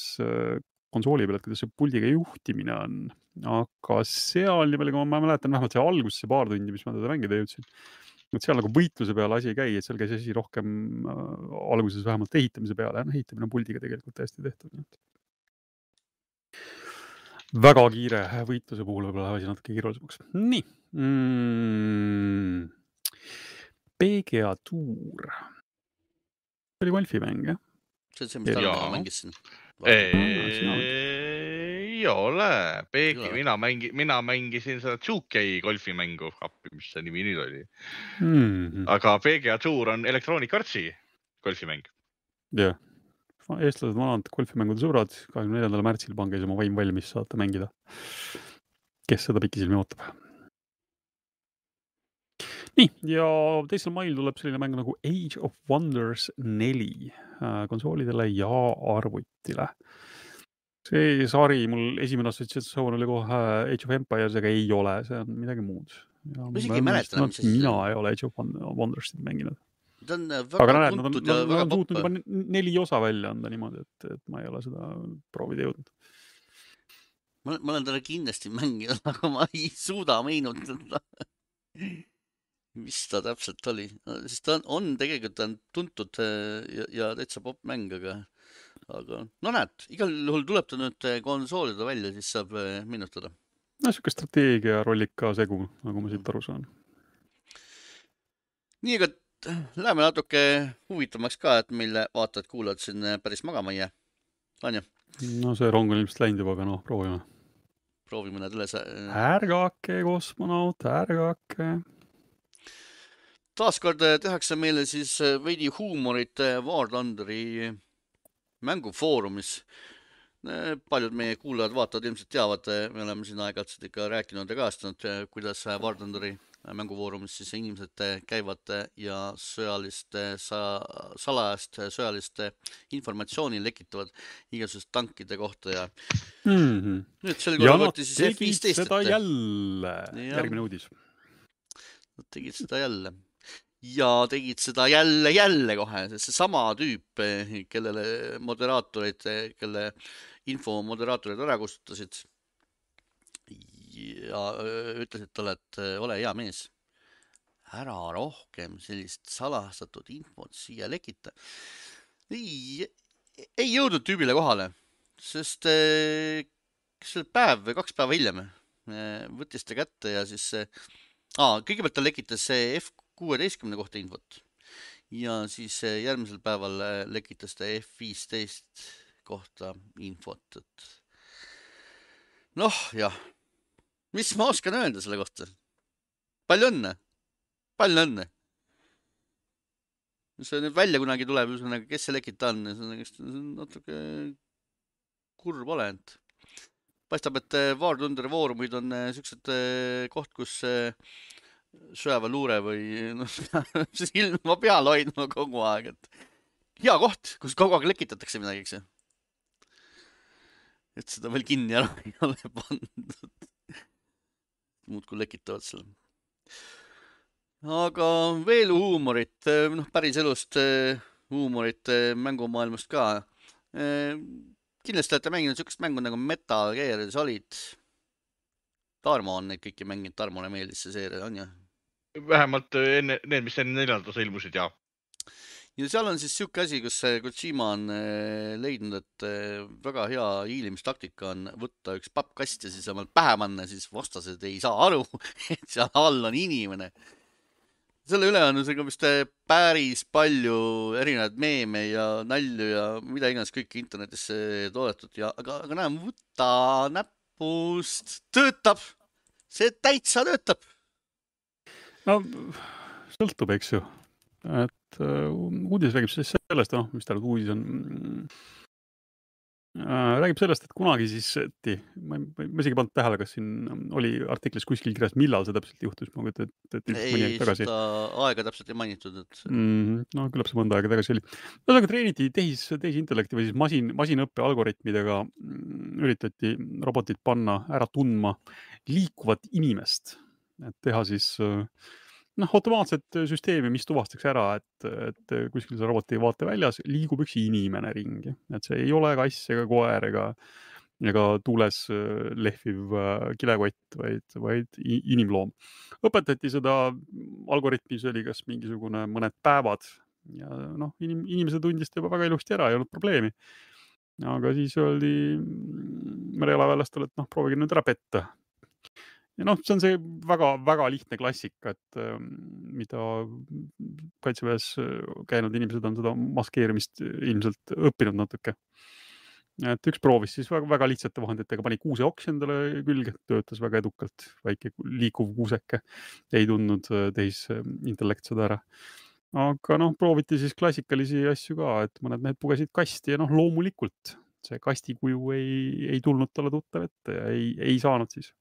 konsooli peal, et kuidas see puldiga juhtimine on, aga seal, nii palju kui ma mäletan, vähemalt see alguses, see paar tundi, mis ma teda mängida jõudsin et seal nagu võitluse peale asi ei käi, et seal käis asi rohkem äh, alguses vähemalt ehitamise peale, noh ehitamine on puldiga tegelikult täiesti tehtud, väga kiire võitluse puhul võib-olla läheb asi natuke keerulisemaks. nii mm,. PGA tuur. see oli golfimäng jah? see on see, mis Tarmo mängis siin ei ole, Peegi, mina mängin, mina mängisin seda 2K golfimängu, appi, mis see nimi nüüd oli mm. -hmm. aga PGA Tour on Electronic Artsi golfimäng. jah, eestlased, vanad golfimängude sõbrad, kahekümne neljandal märtsil pange siis oma vaim valmis, saate mängida. kes seda pikisilmi ootab. nii ja teisel mail tuleb selline mäng nagu Age of Wonders neli äh, konsoolidele ja arvutile see sari, mul esimene assotsiatsioon oli kohe Age of Empires, aga ei ole, see on midagi muud. ma isegi ei mäleta enam, mis on. mina ei ole Age of Wonders'it mänginud. ta on äh, väga aga tuntud ja väga popp. suutnud juba neli osa välja anda niimoodi, et, et ma ei ole seda proovida jõudnud. ma, ma olen teda kindlasti mänginud, aga ma ei suuda meenutada mis ta täpselt oli, sest ta on, on tegelikult ta on tuntud äh, ja, ja täitsa popp mäng, aga aga no näed, igal juhul tuleb ta nüüd eh, konsoolida välja, siis saab eh, meenutada. no sihuke strateegia rollika segu, nagu ma siit aru saan. nii, aga läheme natuke huvitavamaks ka, et meil vaatajad-kuulajad siin eh, päris magama ei jää. on ju? no see rong on ilmselt läinud juba, aga noh, proovime. proovime need üles. ärgake, kosmonaut, ärgake taaskord tehakse meile siis veidi huumorit War Thunderi mängufoorumis. paljud meie kuulajad-vaatajad ilmselt teavad, me oleme siin aeg-ajalt ikka rääkinud ja kajastanud, kuidas War Thunderi mängufoorumis siis inimesed käivad ja sõjalist sa,, salajast sõjalist informatsiooni lekitavad igasugust tankide kohta ja mm. -hmm. nüüd sel korral võeti siis F-15 ette. seda jälle, järgmine uudis. Nad tegid seda jälle ja tegid seda jälle, jälle kohe, seesama tüüp, kellele moderaatorid, kelle info moderaatorid ära kustutasid. Ja ütlesid talle, et ole hea mees, ära rohkem sellist salastatud infot siia lekita. ei, ei jõudnud tüübile kohale, sest kas see oli päev või kaks päeva hiljem võttis ta kätte ja siis aa, kõigepealt ta lekitas F kuueteistkümne kohta infot ja siis eh, järgmisel päeval eh, lekitas ta F-15 kohta infot, et noh, jah, mis ma oskan öelda selle kohta? palju õnne, palju õnne. see nüüd välja kunagi tuleb, ühesõnaga, kes see lekitaja on, see on natuke kurb olend. paistab, et eh, War Thunderi foorumid on siuksed koht, kus sõjaväeluure või noh, silma peal hoidma kogu aeg, et hea koht, kus kogu aeg lekitatakse midagi, eks ju. et seda veel kinni ära ei ole pandud. muudkui lekitavad seal. aga veel huumorit, noh, päriselust huumorit mängumaailmast ka. kindlasti olete mänginud siukest mängu nagu Metal Gear Solid. Tarmo on neid kõiki mänginud, Tarmole meeldis see seeria, on ju? Vähemalt äh, enne, need, mis enne neljandat osa ilmusid, jaa. ja seal on siis sihuke asi, kus Kojima on äh, leidnud, et äh, väga hea hiilimistaktika on võtta üks pappkast ja siis omalt pähe panna, siis vastased ei saa aru, et seal all on inimene. selle üle on isegi vist äh, päris palju erinevaid meeme ja nalju ja mida iganes kõike internetisse toodetud ja, aga, aga näe, võta näpust, töötab, see täitsa töötab. No sõltub, eks ju, et uh, uudis räägib siis sellest, noh, mis ta nüüd uudis on mm, Äh, räägib sellest, et kunagi siis, ma, ma isegi ei pannud tähele, kas siin oli artiklis kuskil kirjas, millal see täpselt juhtus, ma kujutan ette, et mõni aeg tagasi. aega täpselt ei mainitud, et mm. no küllap see mõnda aega tagasi oli. ühesõnaga treeniti tehis, tehisintellekti või siis masin, masinõppe algoritmidega mm, üritati robotit panna ära tundma liikuvat inimest, et teha siis äh, noh, automaatset süsteemi, mis tuvastaks ära, et, et kuskil seal roboti vaateväljas liigub üks inimene ringi, et see ei ole kass ega koer ega, ega tuules äh, lehviv äh, kilekott, vaid, vaid inimloom. õpetati seda algoritmi, see oli kas mingisugune mõned päevad ja noh, inim-, inimese tundis ta juba väga ilusti ära, ei olnud probleemi. aga siis öeldi mereväelastele, et noh, proovige nüüd ära petta ja noh, see on see väga-väga lihtne klassika, et ähm, mida kaitseväes äh, käinud inimesed on seda maskeerimist ilmselt õppinud natuke. et üks proovis siis väga-väga lihtsate vahenditega, pani kuuseoks endale külge, töötas väga edukalt, väike liikuv kuuseke, ei tundnud äh, tehisintellekt seda ära aga noh, prooviti siis klassikalisi asju ka, et mõned mehed pugesid kasti ja noh, loomulikult see kasti kuju ei, ei tulnud talle tuttav ette ja ei, ei saanud siis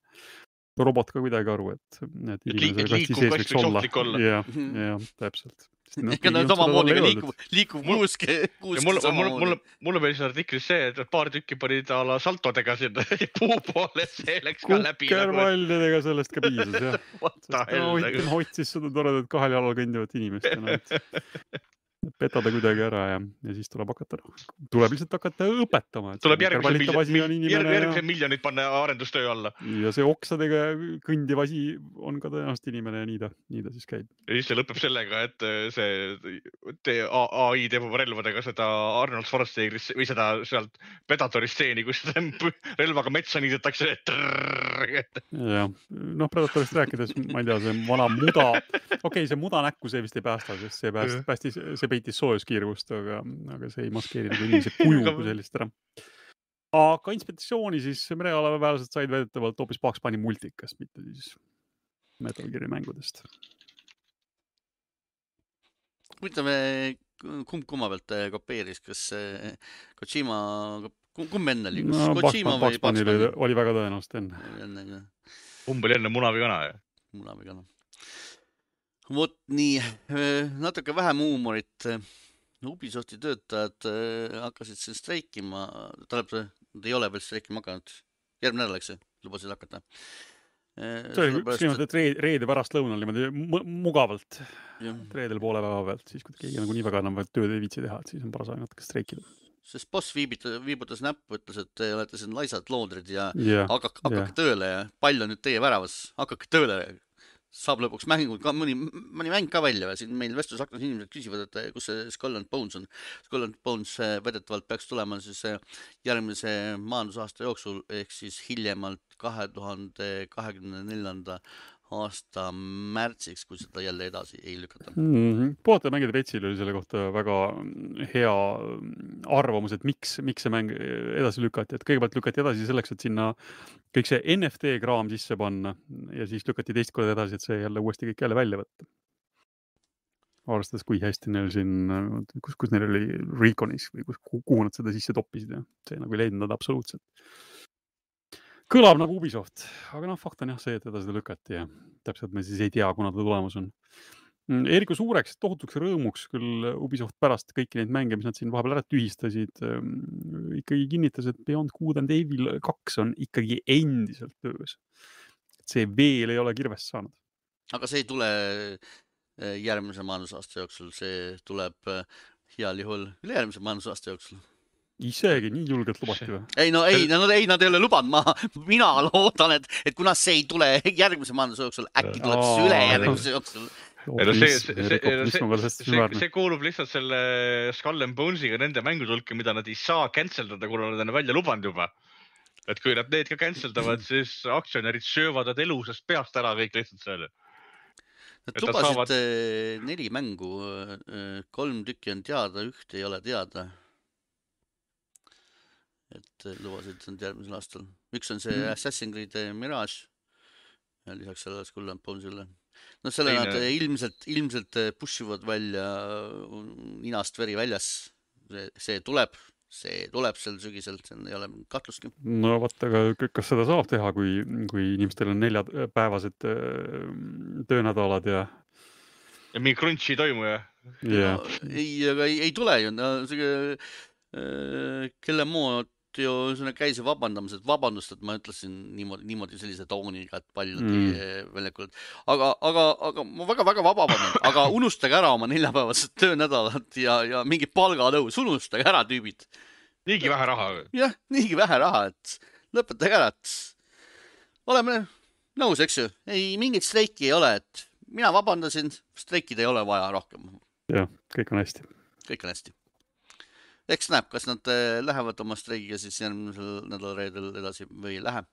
robot ka kuidagi aru, et, et selle kasti sees võiks olla. jah, jah, täpselt. ikka no samamoodi ka liikuv, liikuv kuusk. mulle, mulle, mulle, mulle meeldis artiklis see, et paar tükki panid a la saltodega sinna puu poole, see läks ka läbi. nagu... sellest ka piisas jah. Hoitin hoidis seda toredat kahel jalal kõndivat inimest no, et peta ta kuidagi ära ja, ja siis tuleb hakata, noh, tuleb lihtsalt hakata õpetama. tuleb järgmise miljon, järgmise miljonit panna arendustöö alla. ja see oksadega kõndiv asi on ka tõenäoliselt inimene ja nii ta, nii ta siis käib. ja siis see lõpeb sellega, et äh, see te, ai teeb oma relvadega seda Arnold Schwarzeneggi või seda sealt Predatori stseeni, kus relvaga metsa niidetakse. jah, noh Predatorist rääkides, ma ei tea, see vana muda, okei okay,, see muda näkku, see vist ei päästa, sest see päästis, päästis, see peitis soojuskiirgust, aga, aga see ei maskeeri nagu inimese kuju kui sellist ära. aga inspiratsiooni siis merealaväelased said väidetavalt hoopis Bunny multikast, mitte siis Metal Gear'i mängudest. huvitav, kumb kumma pealt kopeeris, kas Kojima, kumb enne oli, kas no, Kojima Bugs, või Bunny? oli, väga tõenäoliselt enne. enne, kumb oli enne, muna või kana? muna või kana vot nii, äh, natuke vähem huumorit. Ubisofti töötajad äh, hakkasid siin streikima, tähendab, nad ei ole veel streikima hakanud. järgmine nädal, eks ju, lubasid hakata. See oli üks niimoodi, et reede, reede pärastlõunal niimoodi mugavalt, reedel poole päeva pealt, siis kui keegi nagu nii väga enam tööd ei viitsi teha, et siis on paras aeg natuke streikida sest boss viibitas, viibutas näppu, ütles, et te olete siin laisad loodrid ja yeah, hakake, hakake yeah. tööle ja pall on nüüd teie väravas, hakake tööle saab lõpuks mängu ka mõni, mõni mäng ka välja, siin meil vestlusaknas inimesed küsivad, et kus see Skull and Bones on. Skull and Bones eh, väidetavalt peaks tulema siis eh, järgmise majandusaasta jooksul ehk siis hiljemalt kahe tuhande kahekümne neljanda aasta märtsiks, kui seda jälle edasi ei lükata mm. -hmm. puhata mängida Petsil oli selle kohta väga hea arvamus, et miks, miks see mäng edasi lükati, et kõigepealt lükati edasi selleks, et sinna kõik see NFT kraam sisse panna ja siis lükati teist korda edasi, et see jälle uuesti kõik jälle välja võtta. arvestades, kui hästi neil siin, kus, kus neil oli Reconis või kus, kuhu nad seda sisse toppisid ja see nagu ei leidnud nad absoluutselt kõlab nagu Ubisoft, aga noh, fakt on jah see, et edasi seda lükati ja täpselt me siis ei tea, kuna ta tulemas on. Mm, Eriko suureks tohutuks rõõmuks küll Ubisoft pärast kõiki neid mänge, mis nad siin vahepeal ära tühistasid, ähm, ikkagi kinnitas, et Beyond Good and Evil kaks on ikkagi endiselt töös. see veel ei ole kirvest saanud. aga see ei tule äh, järgmise majandusaasta jooksul, see tuleb äh, heal juhul ülejärgmise majandusaasta jooksul isegi nii julgelt lubati või? ei no ei, no ei, nad ei ole lubanud, ma, mina loodan, et, et kuna see ei tule järgmise majanduse jooksul, äkki tuleb siis ülejärgmise jooksul. ei no see, see, see, see, see kuulub lihtsalt selle Skull and Bones'iga nende mängude hulka, mida nad ei saa cancel dada, kuna nad on välja lubanud juba. et kui nad need ka cancel davad, siis aktsionärid söövad nad elusast peast ära kõik lihtsalt seal Nad nad lubasid saavad- saavad... neli mängu, kolm tükki on teada, ühte ei ole teada. Et eh, lubasid nüüd järgmisel aastal, üks on see Mm. Assassin's Creed eh, Mirage ja lisaks sellele Skull and Bones'ile. no selle Teine- nad eh, ilmselt, ilmselt push ivad välja ninast veri väljas. see, see tuleb, see tuleb sel sügisel, seal ei ole kahtlustki. no vot, aga kas seda saab teha, kui, kui inimestel on neljapäevased äh, töönädalad ja, ja mingi crunch'i ei toimu ja ja no, ei, aga ei, ei tule ju, no see äh, kelle mood ju sinna käis ju vabandamas, et vabandust, et ma ütlesin niimoodi, niimoodi sellise tooniga, et palju Mm. mm. väljakul, aga, aga, aga ma väga-väga vabandan, aga unustage ära oma neljapäevased töönädalad ja, ja mingi palgatõus, unustage ära, tüübid. niigi vähe raha. jah, niigi vähe raha, et lõpetage ära, et oleme nõus, eks ju, ei mingit streiki ei ole, et mina vabandasin, streikida ei ole vaja rohkem jah, kõik on hästi. kõik on hästi. Eks näeb, kas nad äh, lähevad oma streigiga siis järgmisel nädala reedel edasi või ei lähe.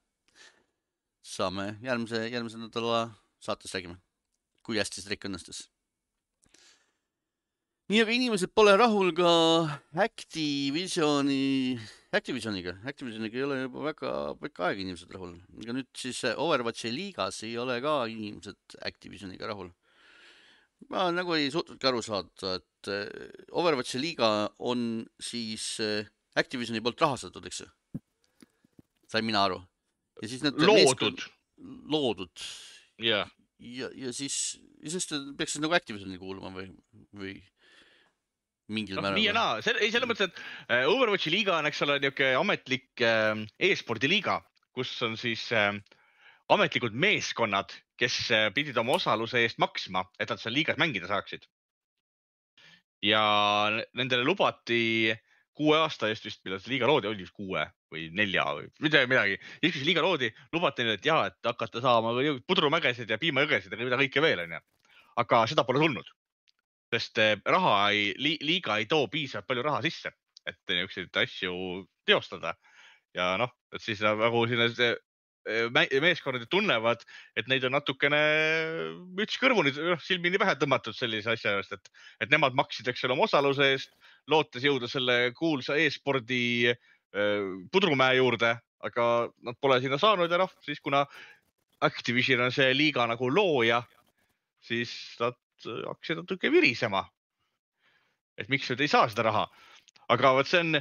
saame järgmise, järgmise nädala saates räägime, kui hästi streik õnnestus. nii, aga inimesed pole rahul ka Activisioni, Activisioniga, Activisioniga ei ole juba väga pikka aega inimesed rahul. aga nüüd siis Overwatchi liigas ei ole ka inimesed Activisioniga rahul ma nagu ei suutnudki aru saada, et äh, Overwatchi liiga on siis äh, Activisioni poolt rahastatud, eks ju? sain mina aru. ja siis need loodud. loodud jah, ja, ja siis, ja siis ta peaks siis nagu Activisionile kuuluma või, või mingil noh määral. nii ja naa, ei selles mõttes, et äh, Overwatchi liiga on, eks ole, niisugune ametlik e-spordi liiga, kus on siis äh, ametlikud meeskonnad, kes äh, pidid oma osaluse eest maksma, et nad seal liigas mängida saaksid. ja nendele lubati kuue aasta eest vist, millal see liiga loodi, oli vist kuue või nelja või midagi, midagi. siis, liiga loodi, lubati neile, et ja, et hakata saama pudrumägesid ja piimajõgesid ja mida kõike veel, onju. aga seda pole tulnud sest eh, raha ei li,, liiga ei too piisavalt palju raha sisse, et niisuguseid asju teostada. ja noh, et siis nagu sinna see, meeskonnad ju tunnevad, et neid on natukene müts kõrvuni, noh silmini pähe tõmmatud sellise asja eest, et, et nemad maksid, eks ole, oma osaluse eest, lootes jõuda selle kuulsa e-spordi eh, pudrumäe juurde, aga nad pole sinna saanud ja noh, siis kuna Activision on see liiga nagu looja, siis nad hakkasid natuke virisema. et miks nüüd ei saa seda raha, aga vot see on,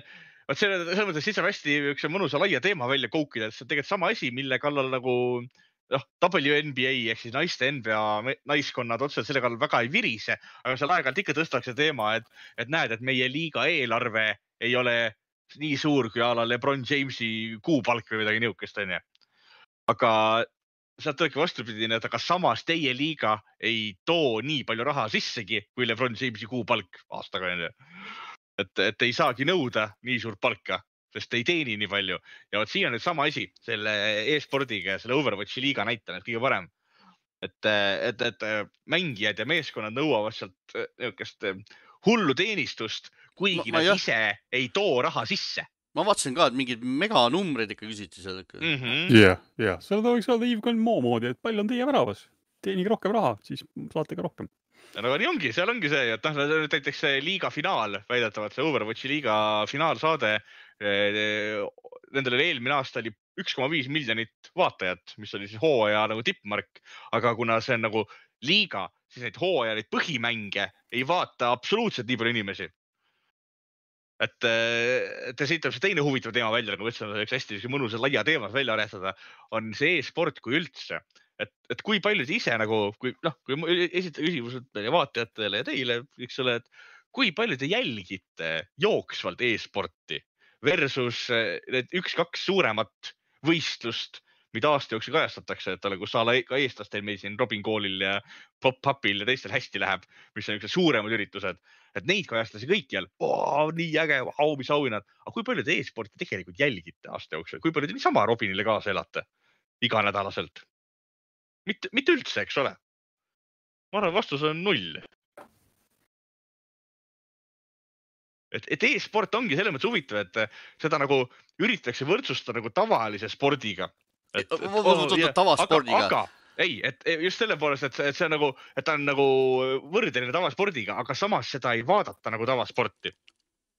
vot selle, selles mõttes siis on hästi üks mõnusa laia teema välja koukida, et see on tegelikult sama asi, mille kallal nagu noh, WNBA ehk siis naiste NBA naiskonnad otseselt selle kallal väga ei virise, aga seal aeg-ajalt ikka tõstakse teema, et, et näed, et meie liiga eelarve ei ole nii suur kui a la Lebron Jamesi kuupalk või midagi niisugust, onju. aga sealt olebki vastupidine, et aga samas teie liiga ei too nii palju raha sissegi kui Lebron Jamesi kuupalk aastaga onju. et, et ei saagi nõuda nii suurt palka, sest ei teeni nii palju ja vot siin on nüüd sama asi selle e-spordiga ja selle Overwatchi liiga näitel, et kõige parem. et, et, et mängijad ja meeskonnad nõuavad sealt eh, niisugust eh, hullu teenistust, kuigi Ma- ma nad jah- ise ei too raha sisse ma vaatasin ka, et mingeid meganumbreid ikka küsiti seal ikka. -hmm. jah, jah, seda võiks öelda Yves Moo moodi, et pall on teie väravas, teenige rohkem raha, siis saate ka rohkem. No aga nii ongi, seal ongi see, et noh, näiteks see liiga finaal, väidetavalt see Overwatchi liiga finaalsaade. Nendel oli eelmine aasta oli üks koma viis miljonit vaatajat, mis oli siis hooaja nagu tippmark, aga kuna see on nagu liiga, siis neid hooaja neid põhimänge ei vaata absoluutselt nii palju inimesi. et, et ja siit tuleb see teine huvitav teema välja, nagu ma ütlesin, üks hästi sihuke mõnus ja laia teema välja aretada, on see e-sport kui üldse et, et kui palju te ise nagu, kui noh, kui esitan küsimused meie vaatajatele ja teile, eks ole, et kui palju te jälgite jooksvalt e-sporti versus eh, need üks-kaks suuremat võistlust, mida aasta jooksul kajastatakse, et ole, kus a la ka eestlastel meil siin Robin Koolil ja Pop-Upil ja teistel hästi läheb, mis on niisugused suuremad üritused, et neid kajastatakse kõikjal. nii äge, vau, mis auhinnad, aga kui palju te e-sporti tegelikult jälgite aasta jooksul, kui palju te niisama Robinile kaasa elate iganädalaselt? mitte, mitte üldse, eks ole. ma arvan, vastus on null. et, et e-sport ongi selles mõttes huvitav, et seda nagu üritatakse võrdsustada nagu tavalise spordiga. Tavaspordiga. aga, ei, et just selle poolest, et see, et see on nagu, et ta on nagu võrdeline tavaspordiga, aga samas seda ei vaadata nagu tavasporti.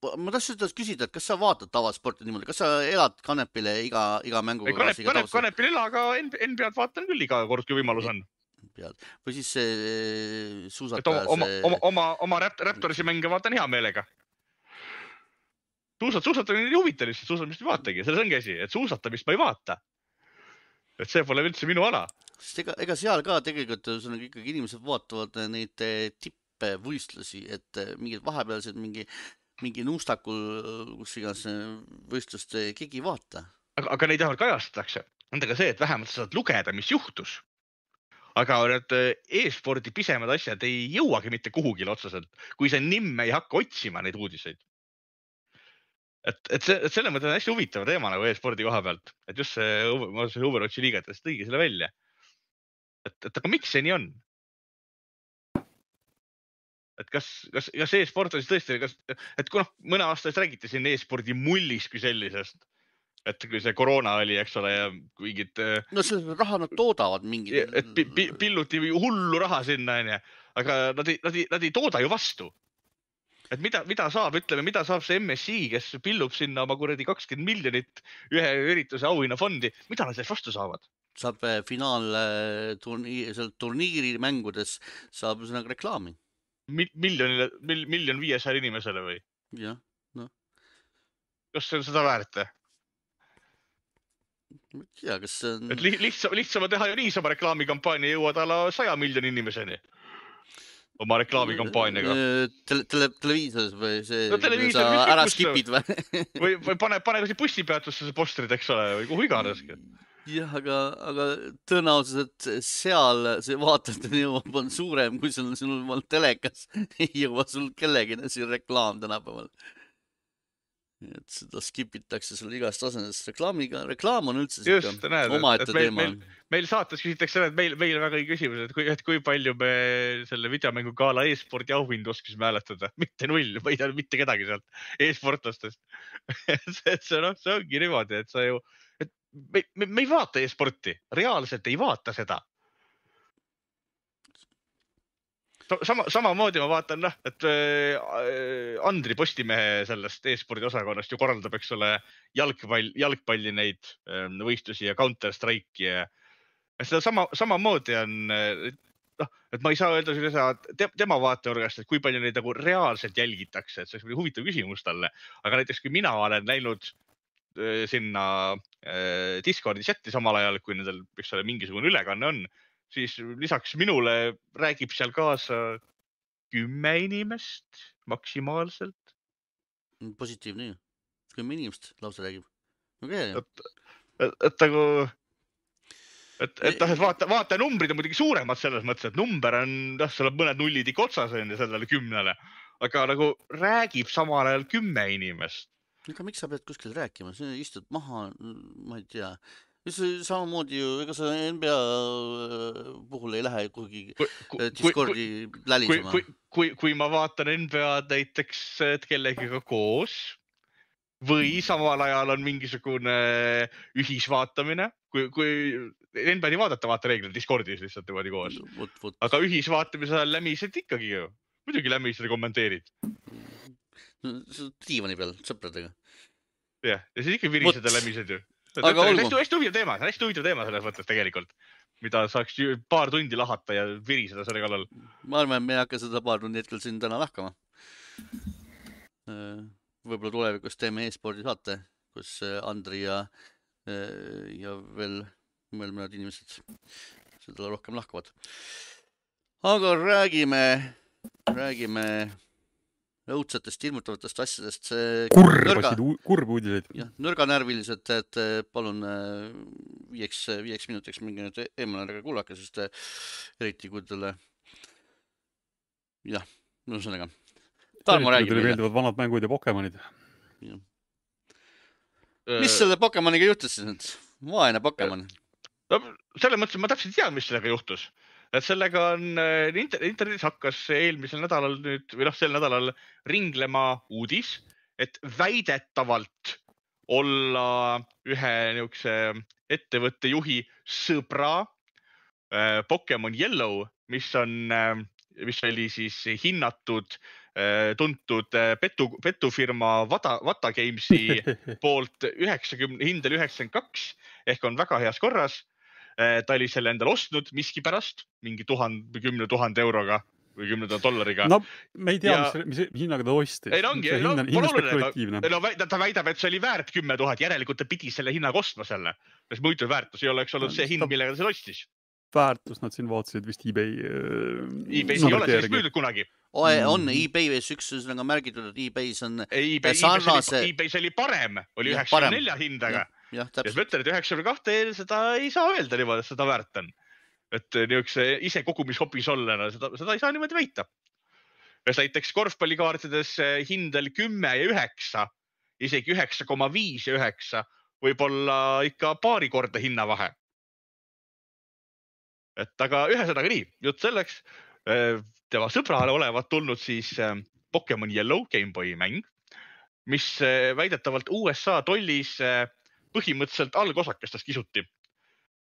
Ma tahtsin seda küsida, et kas sa vaatad tavasporti niimoodi, kas sa elad kanepile iga, iga mänguga Kanep, Kanep, Kanepil ei ela, aga NBA-d vaatan küll iga kord, kui võimalus on. pead või siis see et oma, suusataja, oma, oma, oma, oma Rapt- Raptorisi mänge vaatan hea meelega. suusat, suusatamine ei huvita lihtsalt, suusatamist ei vaatagi, selles ongi asi, et suusatamist ma ei vaata. et see pole üldse minu ala. sest ega, ega seal ka tegelikult ühesõnaga ikkagi inimesed vaatavad neid eh, tippvõistlusi, et eh, mingid vahepealsed mingi, mingi nuustakul, kus iganes võistlust eh, keegi ei vaata. aga, aga neid vähemalt kajastatakse. Nendega see, et vähemalt sa saad lugeda, mis juhtus. aga need eh, e-spordi pisemad asjad ei jõuagi mitte kuhugile otseselt, kui sa nimme ei hakka otsima neid uudiseid. et, et see, et selles mõttes on hästi huvitav teema nagu e-spordi koha pealt, et just see, ma arvan, see Overwatchi liigetest tõigi selle välja. et, et aga miks see nii on? Et kas, kas, kas e-sport on siis tõesti, kas, et kui noh, mõne aasta eest räägiti siin e-spordi mullist kui sellisest, et kui see koroona oli, eks ole, ja mingid, no selle raha nad toodavad mingi. et pi, pi, pilluti hullu raha sinna onju, aga nad ei, nad ei, nad ei tooda ju vastu. et mida, mida saab, ütleme, mida saab see MSI, kes pillub sinna oma kuradi kakskümmend miljonit ühe ürituse auhinnafondi, mida nad sellest vastu saavad? saab eh, finaalturniiri, seal turniiri mängudes saab ühesõnaga reklaami, Mil, miljonile mil,, miljon viiesajale inimesele või? jah. kas see on seda väärt? ma ei tea, kas see on et li, lihtsam, lihtsam on teha ju niisama reklaamikampaania, jõuad alla saja miljoni inimeseni oma reklaamikampaaniaga tele, tele, televiisoris või see No televiisor, sa ära skip'id või? või, või pane, pane ka siia bussipeatusse see postrid, eks ole, või kuhu iganes. jah, aga, aga tõenäosus, et seal see vaatajateni jõuab, on suurem, kui sul, sinul on telekas, ei jõua sul kellelegi siin reklaam tänapäeval. et seda skip itakse sul igast asendist reklaamiga, reklaam on üldse siuke omaette teema meil, saates küsitakse, et meil, meil väga õige küsimus, et kui, et kui palju me selle videomängu gala e-spordi auhindu oskasime hääletada, mitte null, ma ei tea mitte kedagi sealt e-sportlastest. et see noh, see ongi niimoodi, et sa ju, me, me, me ei vaata e-sporti, reaalselt ei vaata seda. sama, samamoodi ma vaatan, noh, et äh, Andri Postimehe sellest e-spordi osakonnast ju korraldab, eks ole, jalgpall, jalgpalli neid äh, võistlusi ja Counter Strike'i ja ja seda sama, samamoodi on äh, noh, et ma ei saa öelda seda te, tema vaatenurgast, et kui palju neid nagu reaalselt jälgitakse, et see oleks huvitav küsimus talle, aga näiteks kui mina olen läinud äh, sinna äh, Discordi chati samal ajal, kui nendel, eks ole, mingisugune ülekanne on, siis lisaks minule räägib seal kaasa kümme inimest maksimaalselt. positiivne ju, kümme inimest lausa räägib. okei okay., et, et nagu, et, et noh, et vaata, vaatenumbrid on muidugi suuremad selles mõttes, et number on, noh, seal on mõned nullid ikka otsas on ju sellele kümnele, aga nagu räägib samal ajal kümme inimest. Aga miks sa pead kuskil rääkima, sa istud maha, ma ei tea. samamoodi ju, ega sa NBA puhul ei lähe kuhugi kui, Discordi lälisema kui, kui, kui ma vaatan NBA-d näiteks kellegiga koos või samal ajal on mingisugune ühisvaatamine, kui, kui NBA-d ei vaadata, vaata reeglina Discordis lihtsalt niimoodi koos, aga ühisvaatamise ajal lämised ikkagi ju, muidugi lämised ja kommenteerid. Diivani peal sõpradega. jah, ja siis ikka virised Vot. ja lämised ju. Hästi, hästi huvitav teema, hästi huvitav teema selles mõttes tegelikult, mida saaks paar tundi lahata ja viriseda selle kallal. ma arvan, et me ei hakka seda paar tundi hetkel siin täna lahkama. võib-olla tulevikus teeme e-spordi saate, kus äh, Andri ja, ja veel veel mõned inimesed seda rohkem lahkavad. aga räägime, räägime õudsetest hirmutavatest asjadest. kurbasid, kurbi uudiseid. jah, nõrganärvilised, et palun eh, viieks, viieks minutiks minge nüüd eemale ära kuulake, sest eh, eriti kui teile, jah, ühesõnaga. Tarmo räägib teile meile, meeldivad vanad mängud ja Pokemonid. mis selle Pokemoniga juhtus siis nüüd? vaene Pokemon. no selles mõttes, et ma täpselt tean, mis sellega juhtus. Et sellega on äh, inter, internetis hakkas eelmisel nädalal nüüd või noh, sel nädalal ringlema uudis, et väidetavalt olla ühe niisuguse ettevõtte juhi sõbra äh, Pokemon Yellow, mis on, mis oli siis hinnatud äh, tuntud äh, petu, petufirma Vata, Vata Gamesi poolt üheksakümne, hind oli üheksakümmend kaks ehk on väga heas korras. Ta oli selle endale ostnud miskipärast mingi tuhande, kümne tuhande euroga või kümne tuhande dollariga no,. me ei tea Ja-, mis, mis hinnaga ta ostis. Ei, no ongi, no pole oluline, no ta väidab, et see oli väärt kümme tuhat, järelikult ta pidi selle hinnaga ostma selle, sest muidu väärtus ei oleks olnud No, see hind ta-, millega ta selle ostis. väärtust nad siin vaatasid vist eBay. e-Bay's ei ole sellist müüdud kunagi. on Mm. e-Bay's üks ühesõnaga märgitud, et e-Bay's on e-Bay's sarnase- oli, e oli parem, oli üheksakümne nelja hindaga jah, ja siis ma täpselt. ütlen, et üheksakümne kahte seda ei saa öelda niimoodi, et seda väärt on. et niisuguse ise kogumishopis ollena seda, seda ei saa niimoodi väita. sest näiteks korvpallikaartides eh, hind oli kümme ja üheksa, isegi üheksa koma viis ja üheksa, võib-olla ikka paari korda hinnavahe. et aga ühesõnaga nii, jutt selleks. tema sõbrale olevat tulnud siis eh, Pokemon Yellow GameBoy mäng, mis eh, väidetavalt USA tollis eh, põhimõtteliselt algosakestest kisuti.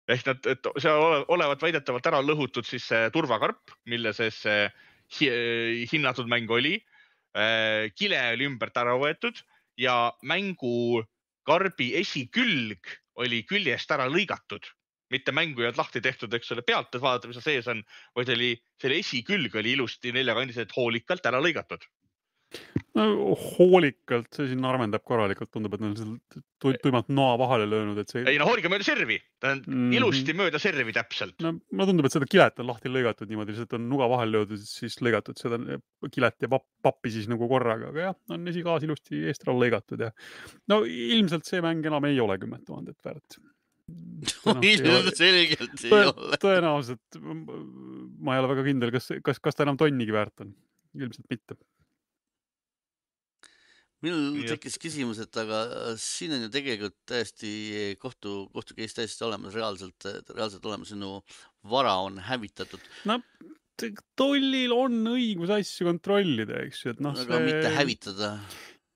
ehk nad, et seal ole- olevat väidetavalt ära lõhutud siis see turvakarp, mille sees see hi- hinnatud mäng oli. kile oli ümbert ära võetud ja mängukarbi esikülg oli küljest ära lõigatud, mitte mängu ei olnud lahti tehtud, eks ole, pealt, et vaadata, mis seal sees on, vaid oli, selle esikülg oli ilusti neljakandiliselt hoolikalt ära lõigatud. No hoolikalt, see siin armendab korralikult, tundub, et nad on tuimalt noa vahele löönud, et see. ei no hoolika mööda servi, ta on mm. -hmm. ilusti mööda servi täpselt. no mulle tundub, et seda kilet on lahti lõigatud niimoodi, lihtsalt on nuga vahele löödud, siis lõigatud seda kilet ja papp, pappi siis nagu korraga, aga jah, on esikaas ilusti eest ära lõigatud ja no ilmselt see mäng enam ei ole kümmet tuhandet väärt. ilmselgelt ei ole. tõenäoliselt ma ei ole väga kindel, kas, kas, kas ta enam tonnigi väärt on, ilmselt mitte. Minul tekkis küsimus, et aga siin on ju tegelikult täiesti kohtu, kohtu case täiesti olemas, reaalselt, reaalselt olemas, sinu vara on hävitatud, no tollil on õigus asju kontrollida, eks ju, et noh, aga mitte hävitada.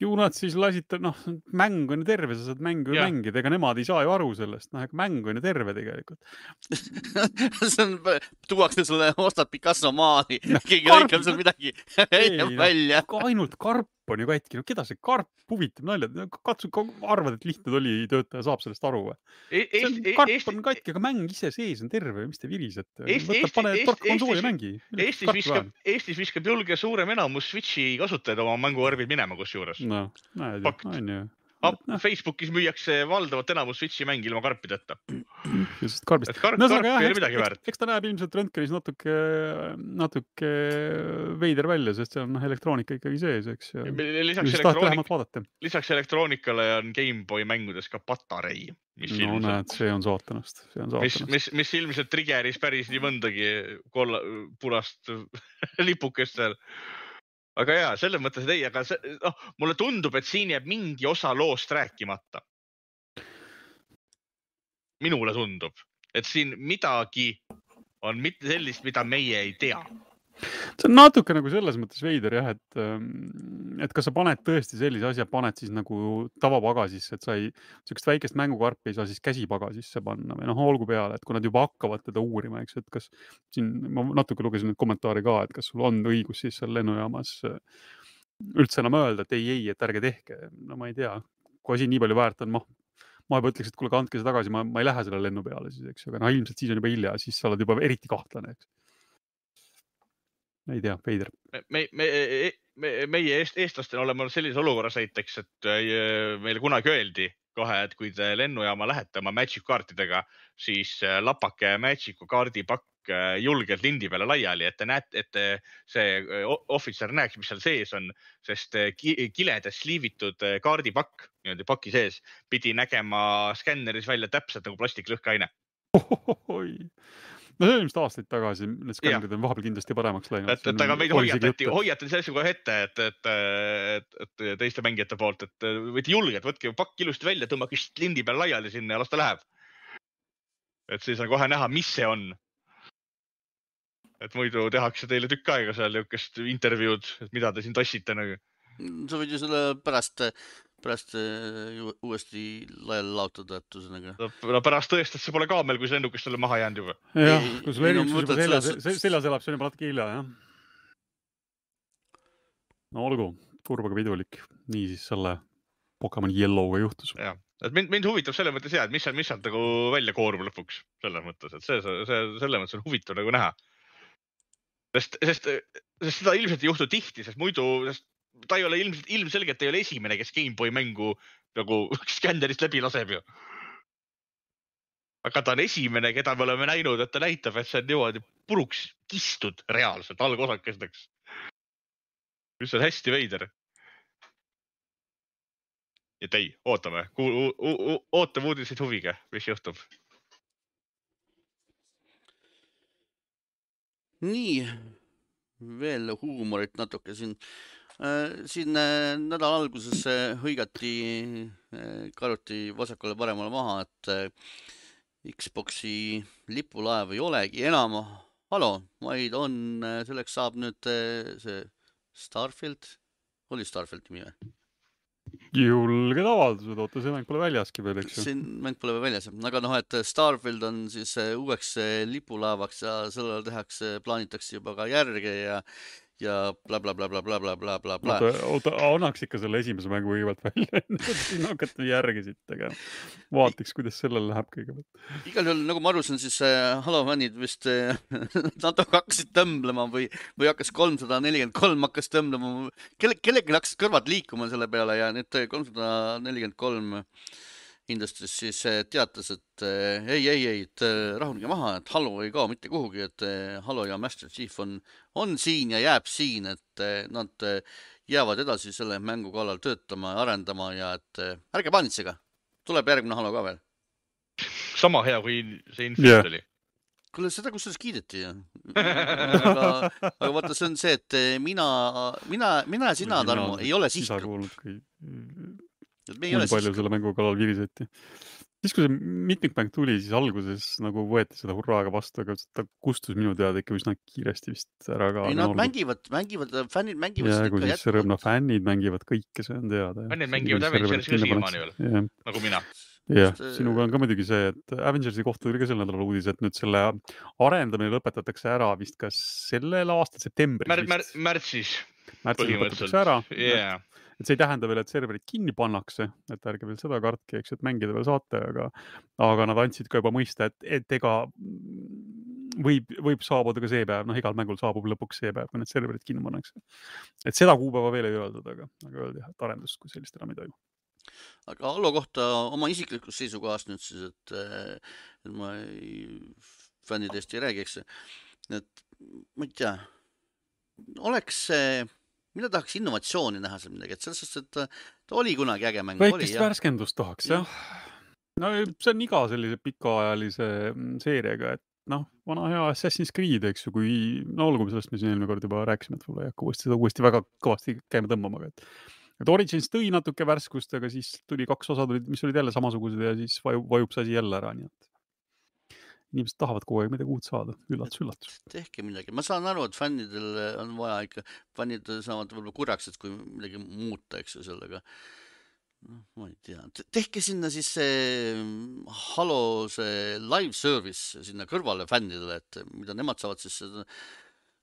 ju nad siis lasid ta, noh, mäng on ju terve, sa saad mängu ju mängida, ega nemad ei saa ju aru sellest, noh, ega mäng on ju terve tegelikult. see on, tuuakse sulle, ostad Picasso maali, keegi karp- lõikab seal midagi Ei, noh, välja. aga ainult karp on ju katki, no keda see karp huvitab, naljad, katsu, arvad, et lihtne tollitöötaja saab sellest aru või? see on, karp Eesti on, katki, aga mäng ise sees on terve, mis te virisete? Pane tork konsooli ja mängi. Eestis viskab, Eestis viskab julge suurem enamus Switchi kasutajaid oma mänguarvid minema kusjuures. näed Fakt. Noh. Facebookis müüakse valdavat enamus Switchi mänge ilma karpideta. just karbist. et karp, no karp ei ole midagi väärt eks,. ta näeb ilmselt röntgenis natuke, natuke veider välja, sest seal on noh, elektroonika ikkagi sees, eks ju. lisaks elektroonik-, lisaks elektroonikale on GameBoy mängudes ka patarei, mis no näed, ilmselt, see on saatanast, see on mis, saatanast. mis, mis ilmselt trigger'is päris nii mõndagi kolla, punast lipukest seal. Aga ja selles mõttes, et ei, aga see, noh, mulle tundub, et siin jääb mingi osa loost rääkimata. minule tundub, et siin midagi on mitte sellist, mida meie ei tea. See on natuke nagu selles mõttes veider jah, et, et kas sa paned tõesti sellise asja, paned siis nagu tavapagasisse, et sa ei, niisugust väikest mängukarpi ei saa siis käsipagasisse panna või noh, olgu peale, et kui nad juba hakkavad teda uurima, eks, et kas siin ma natuke lugesin neid kommentaare ka, et kas sul on õigus siis seal lennujaamas äh, üldse enam öelda, et ei, ei, et ärge tehke, no ma ei tea, kui asi nii palju väärt on, noh ma juba ütleks, et kuule, kandke see tagasi, ma, ma ei lähe selle lennu peale siis, eks ju, aga noh, ilmselt siis on juba hilja, siis sa oled juba eriti kahtlane, eks. Ei tea, veider. me, me, me, meie eest, eestlastena oleme olnud sellises olukorras näiteks, et äh, meile kunagi öeldi kohe, et kui te lennujaama lähete oma Magic kaartidega, siis äh, lapake Magicu kaardipakk äh, julgelt lindi peale laiali, et te näete, et see ohvitser näeks, mis seal sees on, sest ki- kiledes sliivitud kaardipakk niimoodi paki sees pidi nägema skänneris välja täpselt nagu plastiklõhkeaine. No see oli ilmselt aastaid tagasi, need skännerid on vahepeal kindlasti paremaks läinud. et, et aga meid hoiatati, hoiatati sellest kohe ette, et, et, et, et teiste mängijate poolt, et võite julgelt, võtke pakk ilusti välja, tõmmake lindi peale laiali sinna ja las ta läheb. et siis on kohe näha, mis see on. et muidu tehakse teile tükk aega seal niisugust intervjuud, et mida te siin tassite nagu. sa võid ju selle pärast pärast äh, uuesti laiali laotada, et ühesõnaga. no pärast tõestas, see pole kaamel, kui see lennukis talle maha jäänud juba. jah Ei,, kui sul eriüksus juba seljas seljas elab, see on juba natuke hilja, jah. no olgu, kurb aga pidulik. niisiis selle Pokemon Yellow'ga juhtus. jah, et mind, mind huvitab selles mõttes ja, et mis sealt, mis sealt nagu välja koorub lõpuks selles mõttes, et see, see, see selles mõttes on huvitav nagu näha. sest, sest, sest seda ilmselt ei juhtu tihti, sest muidu, sest ta ei ole ilmselt, ilmselgelt ei ole esimene, kes GameBoy mängu nagu skännerist läbi laseb ju. aga ta on esimene, keda me oleme näinud, et ta näitab, et see on niimoodi puruks kistud reaalselt algosakesteks. mis on hästi veider et ei, ootame, ootame uudiseid huviga, mis juhtub. nii, veel huumorit natuke siin. Siin äh, nädala alguses äh, hõigati, karuti vasakule-paremale maha, et äh, Xbox'i lipulaev ei olegi enam halo, vaid on, selleks saab nüüd äh, see Starfield, oli Starfieldi nimi või? julged avaldused, oota, see mäng pole väljaski veel, eks ju. see mäng pole veel väljas, aga noh, et Starfield on siis äh, uueks äh, lipulaevaks ja sellele tehakse, plaanitakse juba ka järge ja ja blablabla-blablabla-blablabla. oota, annaks ikka selle esimese mängu kõigepealt välja, enne kui siin hakkate järgi siit tegema. vaataks, kuidas sellel läheb kõigepealt. igal juhul, nagu ma aru saan, siis äh, Halo fännid vist äh, natuke hakkasid tõmblema või, või hakkas kolmsada nelikümmend kolm hakkas tõmblema. kelle, kellelgi hakkasid kõrvad liikuma selle peale ja nüüd kolmsada nelikümmend kolm Industries siis teatas, et äh, ei, ei, ei, et äh, rahunege maha, et Halo ei kao mitte kuhugi, et äh, Halo ja Master Chief on, on siin ja jääb siin, et nad jäävad edasi selle mängu kallal töötama ja arendama ja et ärge paanitsege, tuleb järgmine Halo ka veel. sama hea kui see. Infinite oli. kuule, seda kusjuures kiideti ju. aga, aga vaata, see on see, et mina, mina, mina ja sina, Tarmo, ei ole sihtgrupp. Ole palju sihtgrupp. selle mängu kallal viriseti. siis, kui see mitmikmäng tuli, siis alguses nagu võeti seda hurraaga vastu, aga ta kustus minu teada ikka üsna kiiresti vist ära ka. ei, nad mängivad, mängivad, fännid mängivad ja kui siis Rõõmna fännid mängivad kõike, see on teada. Fännid mängivad Avengersi ka siiamaani veel. nagu mina. jah Sest,, sinuga on ka muidugi see, et Avengersi kohta tuli ka sel nädalal uudis, et nüüd selle arendamine lõpetatakse ära vist kas sellel aastal septembris mär-, mär- märtsis, märtsis lõpetatakse ära jaa. Et see ei tähenda veel, et serverid kinni pannakse, et ärge veel seda kartke, eks, et mängida veel saate, aga, aga nad andsid ka juba mõista, et, et ega võib, võib saabuda ka see päev, noh, igal mängul saabub lõpuks see päev, kui need serverid kinni pannakse. et seda kuupäeva veel ei öeldud, aga, aga öeldi jah, et arendust kui sellist enam ei toimu. aga Halo kohta oma isiklikust seisukohast nüüd siis, et, et ma ei, fännide eest ei räägi, eks. et ma ei tea, oleks see, mina tahaks innovatsiooni näha seal midagi, et selles suhtes, et ta, ta oli kunagi äge mäng, väikest värskendust tahaks jah. no see on iga sellise pikaajalise mm, seeriaga, et noh, vana hea Assassin's Creed, eks ju, kui no olgu, sellest me siin eelmine kord juba rääkisime, et võib-olla ei hakka uuesti seda uuesti väga kõvasti käima tõmbama, aga et et Origins tõi natuke värskust, aga siis tuli kaks osa tulid, mis olid jälle samasugused ja siis vajub, vajub see asi jälle ära, nii et inimesed tahavad kogu aeg midagi uut saada, üllatus, üllatus. tehke midagi, ma saan aru, et fännidel on vaja ikka, fännid saavad võib-olla kurjaks, et kui midagi muuta, eks ju, sellega. noh, ma ei tea, tehke sinna siis see mm, Halo see live service sinna kõrvale fännidele, et mida nemad saavad siis seda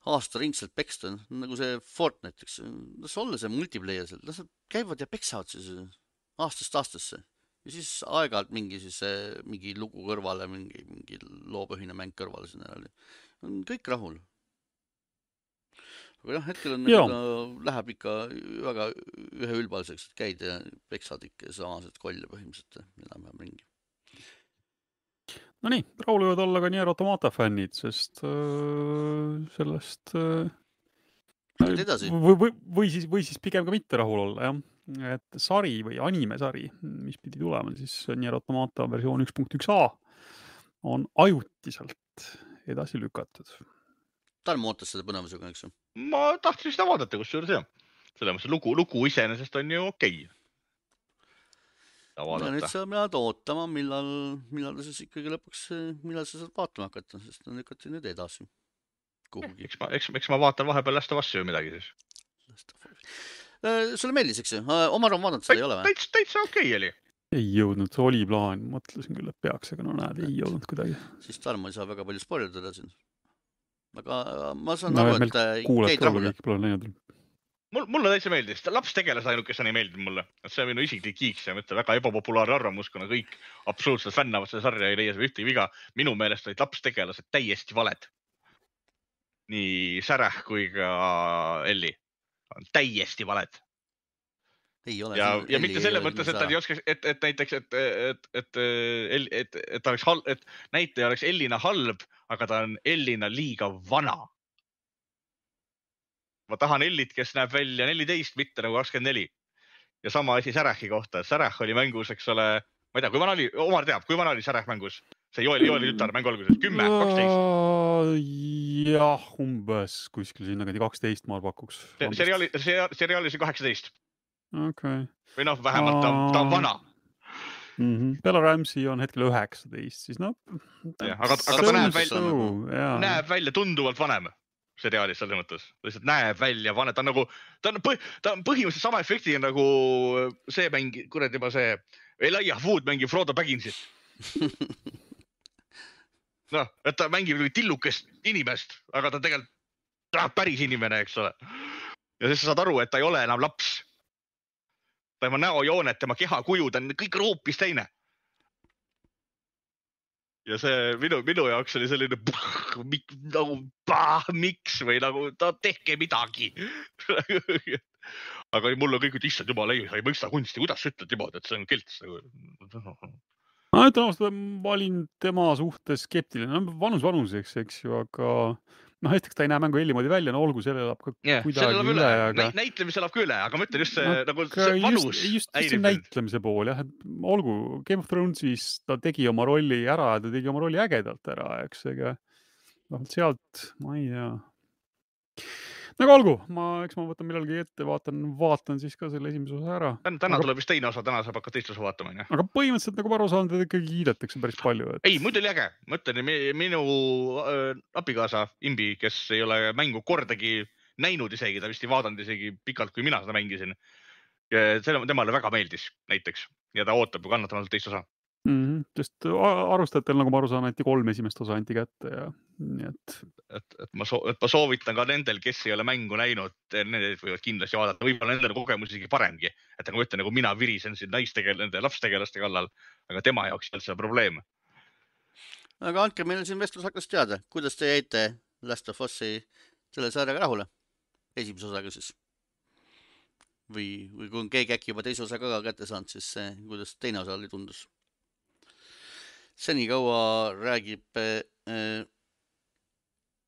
aastaringselt peksta, nagu see Fortnite, eks ju, las olla see multiplayer seal, las nad käivad ja peksavad siis aastast aastasse ja siis aeg-ajalt mingi siis äh, mingi lugu kõrvale, mingi, mingi loopõhine mäng kõrvale sinna järele. on kõik rahul. aga jah, hetkel on, läheb ikka väga üheülbaliseks, et käid ja peksad ikka samased kolle põhimõtteliselt enam-vähem ringi. Nonii, rahul võivad olla ka Nier Automata fännid, sest äh, sellest äh, Lähed edasi. või, või, või siis, või siis pigem ka mitte rahul olla, jah. Et sari või animesari, mis pidi tulema siis Nier Automata versioon üks punkt üks A on ajutiselt edasi lükatud. Tarmo ootas seda põnevusega, eks ju. ma tahtsin seda vaadata, kusjuures jah. selles mõttes lugu, lugu iseenesest on ju okei okay.. ja nüüd vaadata. sa pead ootama, millal, millal ta siis ikkagi lõpuks, millal sa saad vaatama hakata, sest ta lükati nüüd edasi eks ma, eks, eks ma vaatan vahepeal Last of Us'i või midagi siis. Sulle meeldis, eks ju? Omar on vaadanud seda, ei ole või? täitsa, täitsa okei oli. ei jõudnud, oli plaan, mõtlesin küll, et peaks, aga no näed, ei jõudnud kuidagi. siis Tarmo ei saa väga palju spoilerdada siin. aga ma saan no aru, et äh, kuulajad jäid rahule. kõik pole näinud. mul, mulle täitsa meeldis, lapstegelase ainukesena ei meeldinud mulle, see on minu isiklik kiiks ja mitte väga ebapopulaarne arvamus, kuna kõik absoluutselt fännavad seda sarja, ei leia seal ühtegi viga. minu meelest olid lapstegelased täiesti valed. nii Sarah kui ka Elli on täiesti valed ei ole. ja, ja mitte selles mõttes, et ta ei oskaks, et, et näiteks, et, et, et, et, et, et ta oleks halb, et näitleja oleks Ellina halb, aga ta on Ellina liiga vana. ma tahan Ellit, kes näeb välja neliteist, mitte nagu kakskümmend neli. ja sama asi Särahi kohta, Särah oli mängus, eks ole, ma ei tea, kui vana oli, Omar teab, kui vana oli Särah mängus? See Joeli, Joeli tütar mängu alguses, kümme, kaksteist. jah, umbes kuskil sinnakandi kaksteist ma pakuks. seriaali, seriaalis on kaheksateist okei või noh, vähemalt ta, ta on vana. mm -hmm.. Bella Ramsey on hetkel üheksateist, siis noh. Aga- aga ta näeb välja- välja. näeb välja tunduvalt vanem seriaalis selles mõttes, lihtsalt näeb välja vanem, ta on nagu, ta on, ta on põhimõtteliselt sama efektiga nagu see mäng, kuradi juba see Elijah Wood mängib Frodo Bagginsit. noh, et ta mängib nagu tillukest inimest, aga ta tegelikult ta on päris inimene, eks ole. ja siis sa saad aru, et ta ei ole enam laps. tema näojooned, tema kehakuju, ta on kõik on hoopis teine. ja see minu, minu jaoks oli selline mik, nagu pah, miks või nagu ta tehke midagi. aga mul on kõik, et issand jumal, ei, sa ei mõista kunsti, kuidas sa ütled niimoodi, et see on kelts nagu. ma ütlen ausalt, ma olin tema suhtes skeptiline, no vanus vanuseks, eks ju, aga noh, esiteks ta ei näe mängu Elli moodi välja, no olgu, see elab ka see kuidagi üle, üle, aga näitlemisel elab ka üle, aga ma ütlen just see Aga nagu see vanus just, just, see näitlemise pool jah, et olgu, Game of Thrones'is ta tegi oma rolli ära ja ta tegi oma rolli ägedalt ära, eks, ega noh, sealt ma ei tea. Aga olgu, ma, eks ma võtan millalgi ette, vaatan, vaatan siis ka selle esimese osa ära. täna, täna Aga- tuleb vist teine osa, täna saab hakata teist osa vaatama onju. aga põhimõtteliselt nagu ma aru saan, teda ikkagi kiidetakse päris palju, et ei, muidu oli äge, ma ütlen, minu äh, abikaasa Imbi, kes ei ole mängu kordagi näinud isegi, ta vist ei vaadanud isegi pikalt, kui mina seda mängisin. selle, temale väga meeldis näiteks ja ta ootab kannatamatult teist osa. Mm -hmm, sest a- arustajatel, nagu ma aru saan, anti kolm esimest osa anti kätte ja nii et et, et ma soo-, et ma soovitan ka nendel, kes ei ole mängu näinud, need võivad kindlasti vaadata, võib-olla nendel on kogemus isegi paremgi. et nagu ma ütlen, nagu mina virisen siin naistegel-, nende lapstegelaste kallal, aga tema jaoks ei olnud see probleem. aga andke meile siin vestlusaknas teada, kuidas te jäite Last of Us'i selle sarjaga rahule, esimese osaga siis. või, või kui on keegi äkki juba teise osa ka kätte saanud, siis see, kuidas teine osa oli, tundus. Senikaua räägib äh,,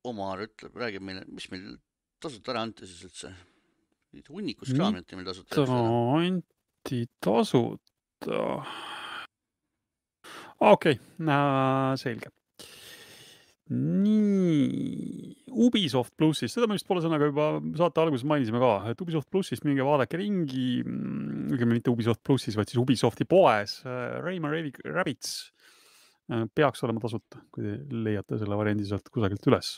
Omar ütleb, räägib meile, mis meil tasuta ära anti siis üldse. hunnikus Mida anti meil tasuta anti tasuta. okei okay,, selge. nii, Ubisoft plussis, seda me vist poole sõnaga juba saate alguses mainisime ka, et Ubisoft plussist minge vaadake ringi, õigemini mitte Ubisoft plussis, vaid siis Ubisofti poes äh, Rayman Rabbids äh, peaks olema tasuta, kui te leiate selle variandi sealt kusagilt üles.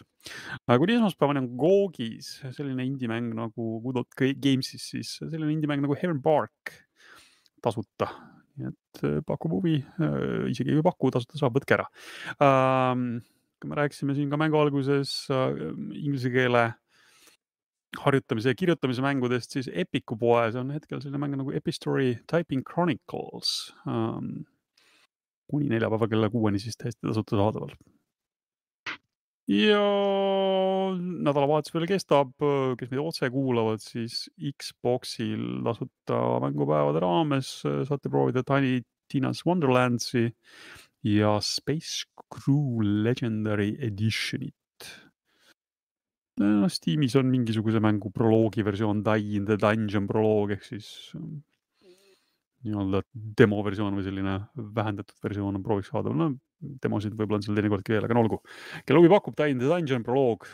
kuni esmaspäevani on Googis selline indie-mäng nagu Good Old Ga- Games'is, siis selline indie-mäng nagu Heaven Bark tasuta. nii et äh, pakub huvi, isegi ei paku, tasuta saab, võtke ära ähm,. me rääkisime siin ka mängu alguses äh, inglise keele harjutamise ja kirjutamise mängudest, siis Epiku poes on hetkel selline mäng nagu Epistory Typing Chronicles ähm,. Kuni neljapäeva kella kuueni siis täiesti tasuta saadaval. ja nädalavahetus veel kestab, kes meid otse kuulavad, siis Xboxil tasuta mängupäevade raames äh, saate proovida Tiny Tina's Wonderlandsi ja Space Crew Legendary Editionit. no Steamis on mingisuguse mängu proloogi versioon, Die in the Dungeon proloog ehk siis ähm, nii-öelda demo versioon või selline vähendatud versioon on prooviks saadaval, no demosid võib-olla on seal teinekord veel, aga no olgu. kelle huvi pakub, the Dungeon proloog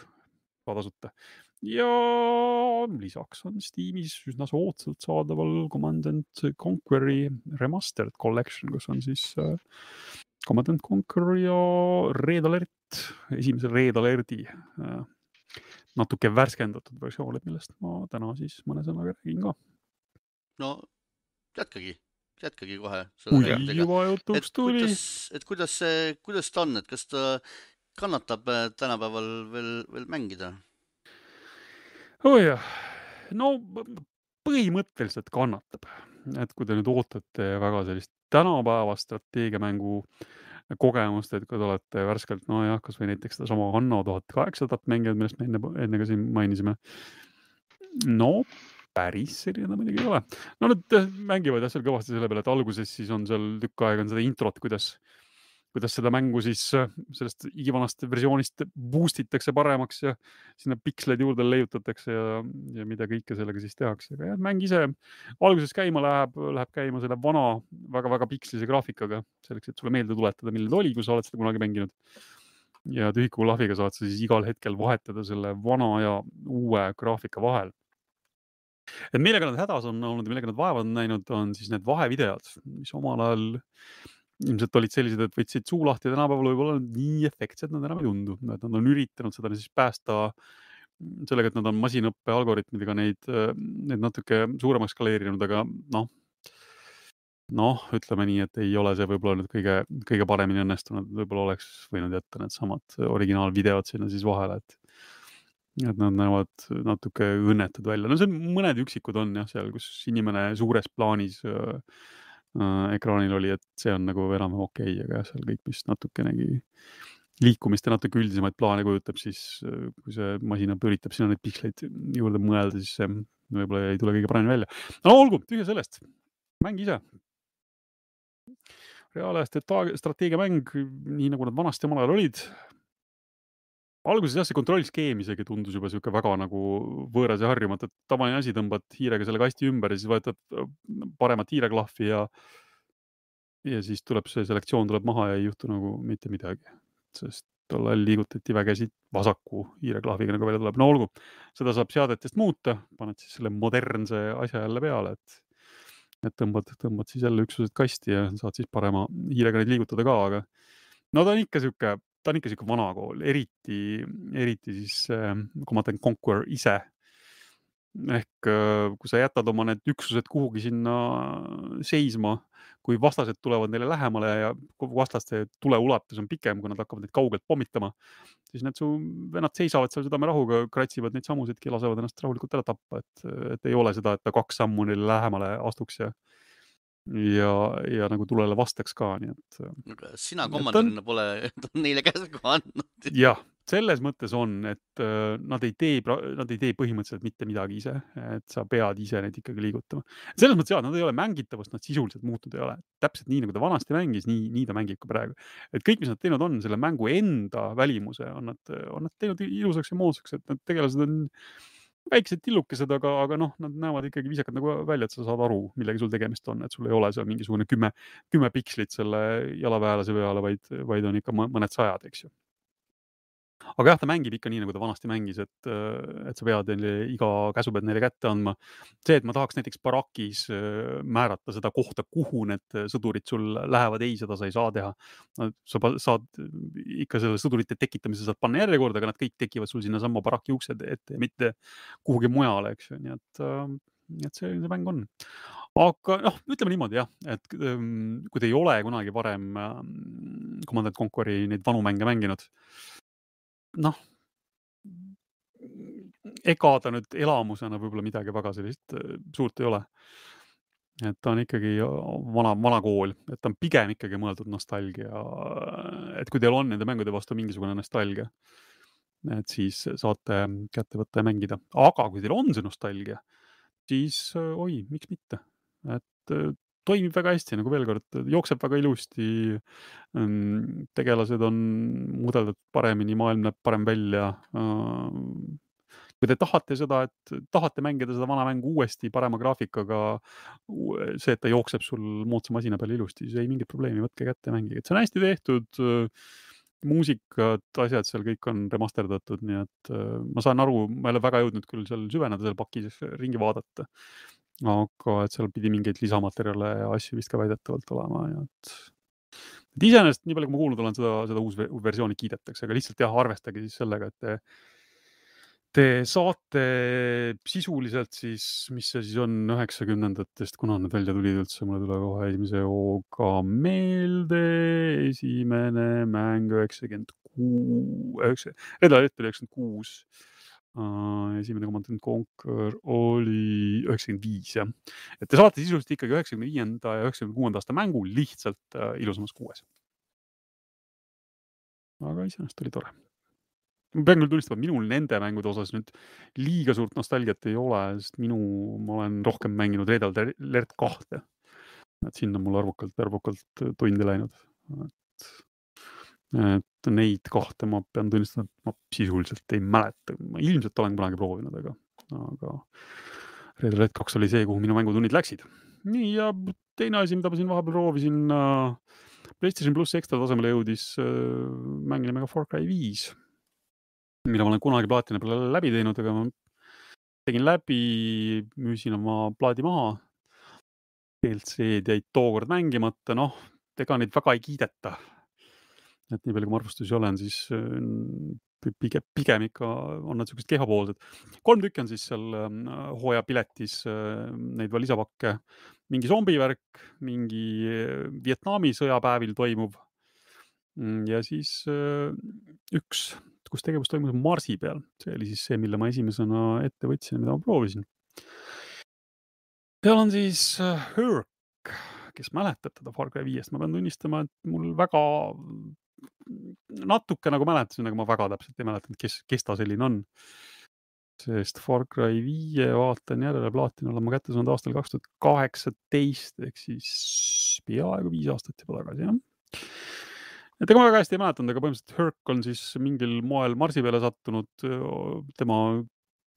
ka tasuta. ja lisaks on Steamis üsna soodsalt saadaval Commandant Conquer'i Remastered Collection, kus on siis äh, Commandant Conquer ja Red Alert, esimese Red Alerti äh, natuke värskendatud versioonid, millest ma täna siis mõne sõnaga räägin ka. no jätkagi, jätkagi kohe. kui juba jutuks tuli. et kuidas see, kuidas ta on, et kas ta kannatab äh, tänapäeval veel, veel mängida? oh jah, no põhimõtteliselt kannatab, et kui te nüüd ootate väga sellist tänapäevast strateegiamängu kogemust, et kui te olete värskelt, nojah, kasvõi näiteks sedasama Anno tuhat kaheksasadat mänginud, millest me enne, enne ka siin mainisime. no päris selline muidugi ei ole. no nad mängivad jah seal kõvasti selle peale, et alguses siis on seal tükk aega on seda introt, kuidas kuidas seda mängu siis äh, sellest igivanast versioonist boost itakse paremaks ja sinna piksleid juurde leiutatakse ja, ja mida kõike sellega siis tehakse. aga jah, mäng ise alguses käima läheb, läheb käima selle vana väga-väga pikslise graafikaga selleks, et sulle meelde tuletada, milline ta oli, kui sa oled seda kunagi mänginud. ja tühikuklahviga saad sa siis igal hetkel vahetada selle vana ja uue graafika vahel et millega nad hädas on olnud ja millega nad vaeva on näinud, on siis need vahevideod, mis omal ajal ilmselt olid sellised, et võtsid suu lahti, tänapäeval võib-olla nii efektsed nad enam ei tundu, et nad on üritanud seda siis päästa sellega, et nad on masinõppe algoritmidega neid, neid natuke suuremaks skaleerinud, aga noh, noh, ütleme nii, et ei ole see võib-olla nüüd kõige, kõige paremini õnnestunud, võib-olla oleks võinud jätta needsamad originaalvideod sinna siis vahele, et et nad näevad natuke õnnetud välja, no see mõned üksikud on jah, seal, kus inimene suures plaanis äh, äh, ekraanil oli, et see on nagu enam-vähem okei okay,, aga jah, seal kõik, mis natukenegi liikumist ja natuke üldisemaid plaane kujutab, siis äh, kui see masinäpp üritab sinna neid piksleid juurde mõelda, siis see võib-olla ei tule kõige paremini välja. no olgu, tühja sellest, mäng ise. reaalaja strateegiamäng, nii nagu nad vanasti omal ajal olid, alguses jah, see kontrollskeem isegi tundus juba sihuke väga nagu võõras ja harjumatu, et tavaline asi, tõmbad hiirega selle kasti ümber ja siis võtad äh, paremat hiireklahvi ja ja siis tuleb see selektsioon tuleb maha ja ei juhtu nagu mitte midagi, sest tol ajal liigutati vägesid vasaku hiireklahviga, nagu välja tuleb. no olgu, seda saab seadetest muuta, paned siis selle modernse asja jälle peale, et et tõmbad, tõmbad siis jälle üksused kasti ja saad siis parema hiirega neid liigutada ka, aga no ta on ikka sihuke ta on ikka sihuke vana kool, eriti, eriti siis Command Conquer ise. ehk äh, kui sa jätad oma need üksused kuhugi sinna seisma, kui vastased tulevad neile lähemale ja vastaste tuleulatus on pikem, kui nad hakkavad neid kaugelt pommitama, siis need su vennad seisavad seal südamerahuga, kratsivad neid samusidki ja lasevad ennast rahulikult ära tappa, et, et ei ole seda, et ta kaks sammu neile lähemale astuks ja ja, ja nagu tulele vastaks ka, nii et. Äh, sina komandörina on... pole neile käsku andnud. jah, selles mõttes on, et äh, nad ei tee, nad ei tee põhimõtteliselt mitte midagi ise, et sa pead ise neid ikkagi liigutama. selles mõttes ja, nad ei ole mängitavust, nad sisuliselt muutunud ei ole, täpselt nii nagu ta vanasti mängis, nii, nii ta mängib ka praegu. et kõik, mis nad teinud on, selle mängu enda välimuse on nad, on nad teinud ilusaks ja moodsaks, et need tegelased on väiksed tillukesed, aga, aga noh, nad näevad ikkagi viisakad nagu välja, et sa saad aru, millega sul tegemist on, et sul ei ole seal mingisugune kümme, kümme pikslit selle jalaväelase peale, vaid, vaid on ikka mõned sajad, eks ju aga jah, ta mängib ikka nii, nagu ta vanasti mängis, et, et sa pead neile iga käsu pead neile kätte andma. see, et ma tahaks näiteks barakis äh, määrata seda kohta, kuhu need sõdurid sul lähevad, ei, seda sa ei saa teha. sa saad ikka selle sõdurite tekitamise saad panna järjekorda, aga nad kõik tekivad sul sinnasamma baraki ukse ette, mitte kuhugi mujale, eks ju, nii et, äh, nii et see, see mäng on aga noh, ütleme niimoodi jah, et ähm, kui te ei ole kunagi varem ähm, Command Conquer'i neid vanu mänge mänginud, noh, ega ta nüüd elamusena võib-olla midagi väga sellist äh, suurt ei ole. et ta on ikkagi vana, vana kool, et ta on pigem ikkagi mõeldud nostalgia, et kui teil on nende mängude vastu mingisugune nostalgia, et siis saate kätte võtta ja mängida, aga kui teil on see nostalgia, siis äh, oi, miks mitte, et äh, toimib väga hästi, nagu veel kord, jookseb väga ilusti. Ehm, tegelased on mudeldatud paremini, maailm näeb parem välja. Ehm, kui te tahate seda, et tahate mängida seda vana mängu uuesti parema graafikaga, see, et ta jookseb sul moodsa masina peal ilusti, siis ei mingit probleemi, võtke kätte ja mängige, et see on hästi tehtud muusikad, asjad seal kõik on remasterdatud, nii et äh, ma saan aru, ma ei ole väga jõudnud küll seal süveneda seal pakis ringi vaadata aga et seal pidi mingeid lisamaterjale ja asju vist ka väidetavalt olema ja et, et iseenesest nii palju, kui ma kuulnud olen, seda, seda uus versiooni kiidetakse, aga lihtsalt jah, arvestage siis sellega, et te Te saate sisuliselt siis, mis see siis on üheksakümnendatest, kuna need välja tulid üldse, mul ei tule kohe esimese hooga meelde. esimene mäng üheksakümmend kuus, üheksa, Red Alert oli üheksakümmend kuus. Esimene Command and Conquer oli üheksakümmend viis jah, et te saate sisuliselt ikkagi üheksakümne viienda ja üheksakümne kuuenda aasta mängu lihtsalt äh, ilusamas kuues. aga iseenesest oli tore ma pean küll tunnistama, minul nende mängude osas nüüd liiga suurt nostalgiat ei ole, sest minu, ma olen rohkem mänginud Red Alert kahte. et sinna mul arvukalt, arvukalt tunde läinud. et, et neid kahte ma pean tunnistama, et ma sisuliselt ei mäleta, ma ilmselt olen kunagi proovinud, aga, aga Red Alert kaks oli see, kuhu minu mängutunnid läksid. nii ja teine asi, mida ma siin vahepeal proovisin äh,. PlayStation pluss ekstra tasemele jõudis äh,, mängime ka Far Cry viis mille ma olen kunagi plaatina peale läbi teinud, aga ma tegin läbi, müüsin oma plaadi maha. DLC-d jäid tookord mängimata, noh, ega neid väga ei kiideta. Et nii palju, kui ma arvustusi olen, siis äh, pigem, pigem ikka on nad siuksed kehapoolsed. kolm tükki on siis seal ähm, hooajapiletis äh, neid veel lisapakke, mingi zombivärk, mingi äh, Vietnami sõjapäevil toimuv. Mm, ja siis üks kus tegevus toimus Marsi peal, see oli siis see, mille ma esimesena ette võtsin mida ma proovisin. seal on siis Herc, kes mäletab teda Far Cry viiest, ma pean tunnistama, et mul väga natuke nagu mäletasin, aga ma väga täpselt ei mäletanud, kes, kes ta selline on. sest Far Cry viie vaatan järele, plaatina olen ma kätte saanud aastal kaks tuhat kaheksateist ehk siis peaaegu viis aastat juba tagasi, jah et ega ma väga hästi ei mäletanud, aga põhimõtteliselt Herc on siis mingil moel Marsi peale sattunud. tema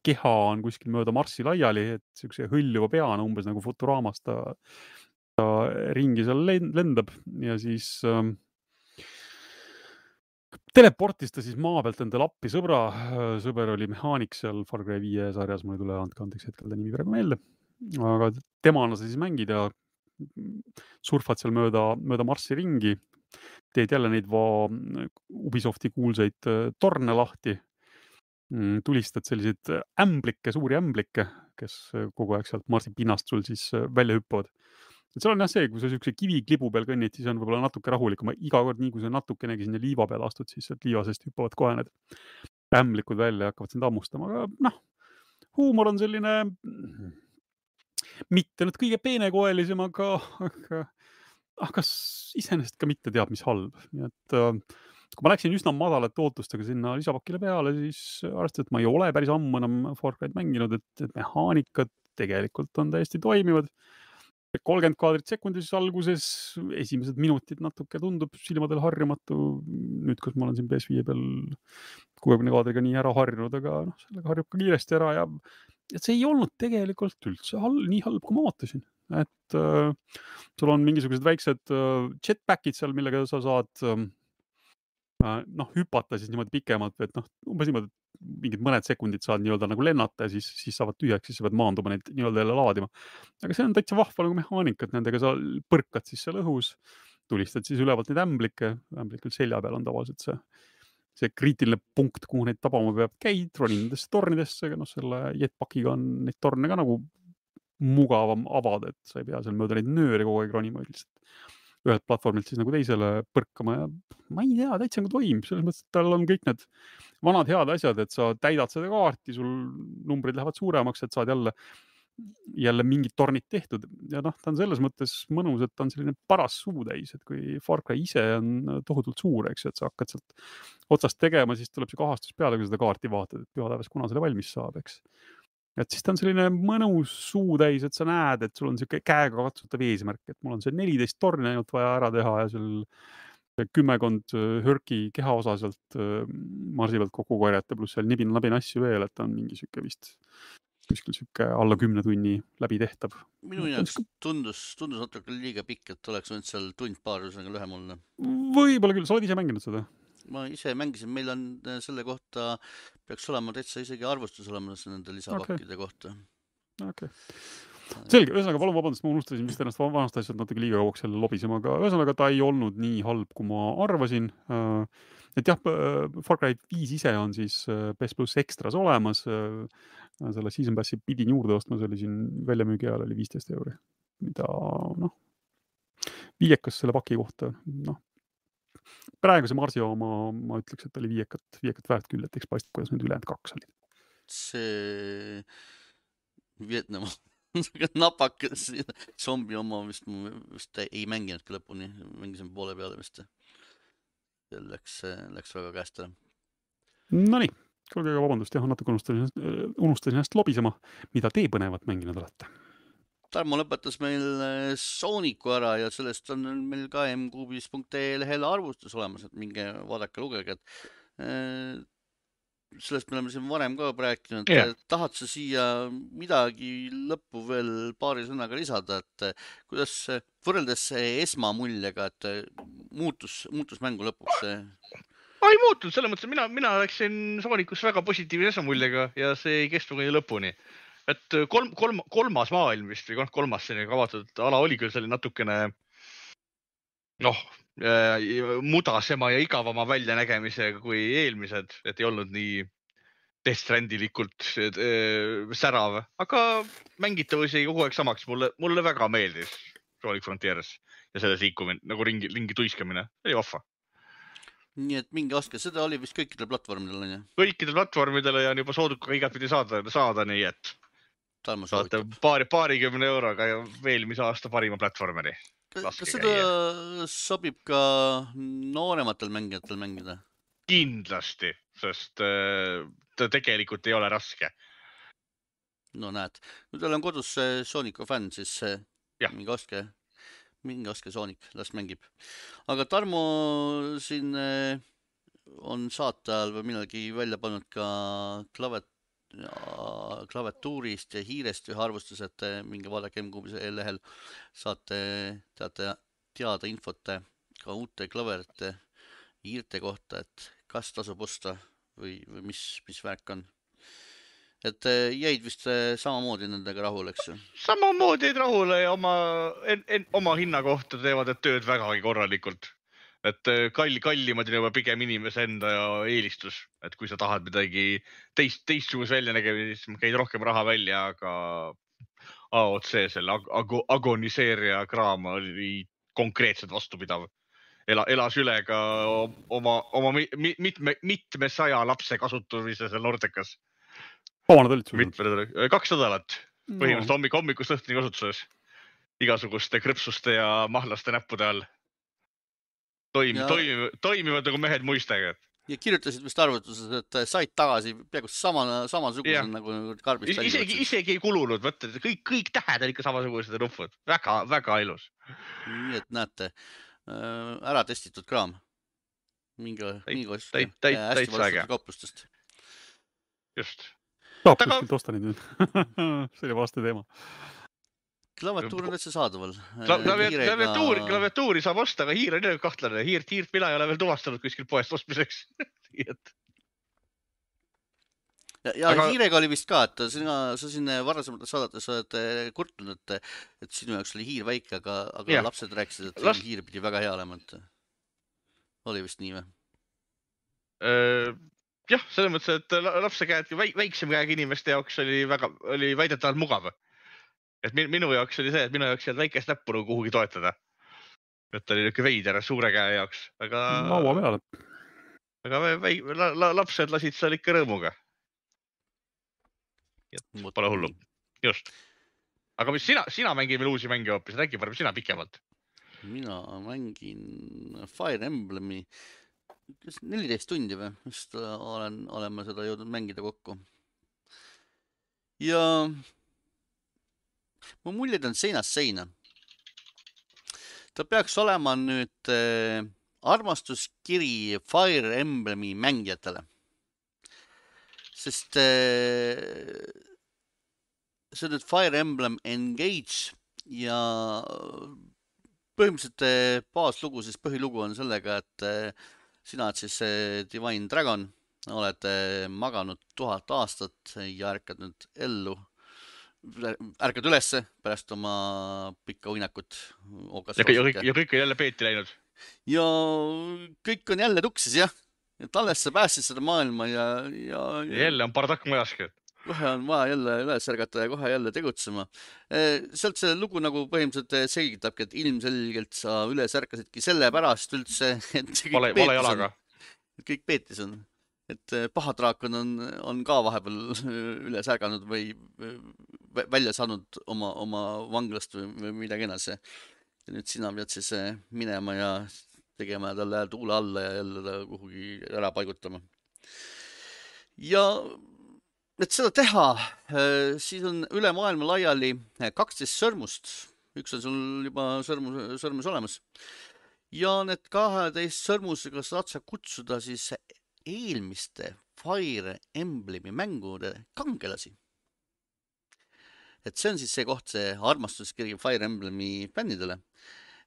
keha on kuskil mööda Marssi laiali, et siukse hõljuva peana umbes nagu Futuraamas ta, ta ringi seal lendab ja siis ähm, teleportis ta siis maa pealt endale appi sõbra. sõber oli mehaanik seal Far Cry viie sarjas, mul ei tule andke andeks hetkel ta nimi praegu meelde. aga temana sa siis mängid ja surfad seal mööda, mööda Marssi ringi teed jälle neid va Ubisofti kuulsaid äh, torne lahti. Mm, tulistad selliseid ämblikke, suuri ämblikke, kes äh, kogu aeg sealt Marsi pinnast sul siis äh, välja hüppavad. Et seal on jah see, kui sa siukse kiviklibu peal kõnnid, siis on võib-olla natuke rahulikum, iga kord, nii kui sa natukenegi sinna liiva peale astud, siis sealt liiva seest hüppavad kohe need ämblikud välja ja hakkavad sind hammustama, aga noh, huumor on selline mitte nüüd kõige peenekoelisem, aga, aga aga iseenesest ka mitte teab mis halb, nii et äh, kui ma läksin üsna madalate ootustega sinna lisapakile peale, siis arvestades, et ma ei ole päris ammu enam Far Cry'd mänginud, et, mehaanikad tegelikult on täiesti toimivad. Kolmkümmend kaadrit sekundis alguses, esimesed minutid natuke tundub silmadel harjumatu. nüüd, kus ma olen siin PS5 peal kuuekümne kaadriga nii ära harjunud, aga noh, sellega harjub ka kiiresti ära ja, ja see ei olnud tegelikult üldse halb, nii halb, kui ma ootasin et äh, sul on mingisugused väiksed äh, jetpack'id seal, millega sa saad äh, noh, hüpata siis niimoodi pikemalt, et noh, umbes niimoodi, mingid mõned sekundid saad nii-öelda nagu lennata ja siis, siis saavad tühjaks, siis sa pead maanduma neid nii-öelda jälle laadima. aga see on täitsa vahva nagu mehaanika, et nendega sa põrkad siis seal õhus, tulistad siis ülevalt neid ämblikke, ämblikul selja peal on tavaliselt see, see kriitiline punkt, kuhu neid tabama peab, käid, ronid nendesse tornidesse, aga noh, selle jetpackiga on neid torne ka nagu mugavam avada, et sa ei pea seal mööda neid nööre kogu aeg ronima, lihtsalt ühelt platvormilt siis nagu teisele põrkama ja ma ei tea, täitsa nagu toimib, selles mõttes, et tal on kõik need vanad head asjad, et sa täidad seda kaarti, sul numbrid lähevad suuremaks, et saad jälle, jälle mingid tornid tehtud. Ja noh, ta on selles mõttes mõnus, et ta on selline paras suutäis, et kui Far Cry ise on tohutult suur, eks ju, et sa hakkad sealt otsast tegema, siis tuleb see kahastus peale, kui seda kaarti vaatad, et pühapäevas, kuna selle valmis saab, eks et siis ta on selline mõnus suutäis, et sa näed, et sul on niisugune käegakatsutav eesmärk, et mul on see neliteist torni ainult vaja ära teha ja seal kümmekond hörki kehaosa sealt marsi pealt kokku korjata, pluss seal nibin-nabin asju veel, et ta on mingi sihuke vist kuskil sihuke alla kümne tunni läbi tehtav. minu jaoks tundus, tundus natuke liiga pikk, et oleks võinud seal tund-paar ühesõnaga lühem olla. võib-olla küll, sa oled ise mänginud seda? Ma ise mängisin, meil on äh, selle kohta, peaks olema täitsa isegi arvustus olemas nende lisapakkide okay. kohta. okei okay. selge, ühesõnaga palun vabandust, ma unustasin vist ennast vanast asjast natuke liiga kauaks jälle lobisema, aga ühesõnaga ta ei olnud nii halb, kui ma arvasin. Äh, et jah, Far Cry viis ise on siis äh, PS pluss ekstras olemas. äh, selle season pass'i pidin juurde ostma, see oli siin väljamüügi ajal oli viisteist euri, mida noh, viiekas selle paki kohta, noh. Praeguse Marsi oma, ma ütleks, et oli viiekat, viiekat väärt küll, et eks paistab, kuidas need ülejäänud kaks olid. see Vietnam napakas zombi oma vist vist ei mänginudki lõpuni, mängisin poole peale vist. läks, läks väga käest ära. Nonii, kuulge, vabandust, jah, natuke unustasin, unustasin ennast lobisema. mida te põnevat mänginud olete? Tarmo lõpetas meil äh, Sooniku ära ja sellest on meil ka mkuubis.ee lehel arvustus olemas, et minge vaadake, lugege, et äh, sellest me oleme siin varem ka rääkinud yeah. tahad sa siia midagi lõppu veel paari sõnaga lisada, et äh, kuidas võrreldes esmamuljega, et muutus, muutus mängu lõpuks ei muutunud selles mõttes, et mina, mina läksin Soonicus väga positiivse esamuljega ja see ei kestnud kuni lõpuni. Et kolm, kolm, kolmas maailm vist või noh, kolmas selline kavatsetud ala oli küll selline natukene noh äh, mudasema ja igavama väljanägemisega kui eelmised, et ei olnud nii Death Strandilikult äh, särav, aga mängitavus jäi kogu aeg samaks, mulle, mulle väga meeldis Sonic Frontiers ja selles liikumine nagu ringi, ringi tuiskamine, oli vahva. nii et minge ostke, seda oli vist kõikidel platvormidel onju. kõikidele platvormidele ja on juba soodukaga igatpidi saada, saada, nii et saate paari, paarikümne euroga ja eelmise aasta parima platvormeri. kas laske kas seda sobib ka noorematel mängijatel mängida? kindlasti, sest äh, ta tegelikult ei ole raske. no näed, kui teil on kodus Sooniku fänn, siis äh, Jah. minge ostke, minge ostke Soonik, las mängib. aga Tarmo siin äh, on saate ajal või millalgi välja pannud ka klavet-, klaviatuurist ja hiirest ühe arvustuse, et äh, minge vaadake M-Kuubise lehel, saate teate teada infot äh, ka uute klaverite, hiirte kohta, et kas tasub osta või, või mis, mis värk on et äh, jäid vist samamoodi nendega rahule, eks ju? samamoodi jäid rahule ja oma, oma hinna kohta teevad need tööd vägagi korralikult. Et äh, kall-, kallimad on juba pigem inimese enda eelistus, et kui sa tahad midagi teist, teistsugust väljanägemist, siis käid rohkem raha välja, aga AOC selle ag- ago, agoniseerija kraam oli konkreetselt vastupidav. ela, elas üle ka oma, oma mi- mi- mitme, mitmesaja lapse kasutamise seal Nordekas. kaua nad olid sul? mitme nädala, kaks nädalat põhimõtteliselt hommik, hommikust õhtuni kasutuses. igasuguste krõpsuste ja mahlaste näppude all. Toimib Ja-, toimib, toimivad nagu mehed muistega. ja kirjutasid vist arvutuses, et äh, said tagasi peaaegu sama, samasuguse Jah. nagu karbist välja isegi, isegi ei kulunud, vaata kõik, kõik tähed on ikka samasugused ja nupud, väga, väga ilus. nii et näete, ära testitud kraam. minge, minge ostke täit- täit- hästi täitsa äge. valmistatud kauplustest. just. saab Taga- kuskilt osta neid nüüd see oli vaste teema. Klaviatuur on täitsa saadaval. klaviatuuri, klaviatuuri saab osta, aga hiir on jälle kahtlane, hiirt, hiirt mina ei ole veel tuvastanud kuskilt poest ostmiseks. nii et ja, ja Aga- hiirega oli vist ka, et sina, sa siin varasemates saadetes oled eh, kurtnud, et, et sinu jaoks oli hiir väike, aga, aga ja. lapsed rääkisid, et Las- Las... hiir pidi väga hea olema, et oli vist nii või? Öö, jah, selles mõttes, et la- lapse käed, väiksema käega inimeste jaoks oli väga, oli väidetavalt mugav. Et min- minu jaoks oli see, et minu jaoks ei olnud väikest näppu nagu kuhugi toetada. et ta oli niuke veider suure käe jaoks, aga, laua peale. aga vä- väi- la, la, lapsed lasid seal ikka rõõmuga, pole hullu. just. aga mis sina, sina mängid veel uusi mänge hoopis, räägi parem sina pikemalt. mina mängin Fire Emblemi, kas neliteist tundi või, vist äh, olen, olen ma seda jõudnud mängida kokku. ja mu muljed on seinast seina. ta peaks olema nüüd äh, armastuskiri Fire Emblemi mängijatele. sest äh, see on nüüd Fire Emblem Engage ja põhimõtteliselt eh, baaslugu, siis põhilugu on sellega, et eh, sina oled siis eh, Divine Dragon, oled maganud tuhat aastat ja ärkad nüüd ellu, ärkad ülesse pärast oma pikka uinakut. ja kõik, ja kõik, on jälle peeti läinud. ja kõik on jälle tuksis jah, et alles sa päästsid seda maailma ja, ja, ja jälle on bardakk majas. kohe on vaja jälle üles ärgata ja kohe jälle tegutsema. sealt see lugu nagu põhimõtteliselt eh, selgitabki, et ilmselgelt sa üles ärkasidki sellepärast üldse, et vale, vale jalaga., kõik peetis on. Et eh, pahadraakon on, on ka vahepeal üles ärganud või vä- välja saanud oma, oma vanglast või, midagi edasi. ja nüüd sina pead siis eh, minema ja tegema talle tuule alla ja jälle ta kuhugi ära paigutama. ja et seda teha, siis on üle maailma laiali kaksteist sõrmust, üks on sul juba sõrmus, sõrmes olemas. ja need kaheteist sõrmusega saad sa kutsuda siis eelmiste Fire Emblemi mängude kangelasi. et see on siis see koht, see armastuskiri Fire Emblemi fännidele.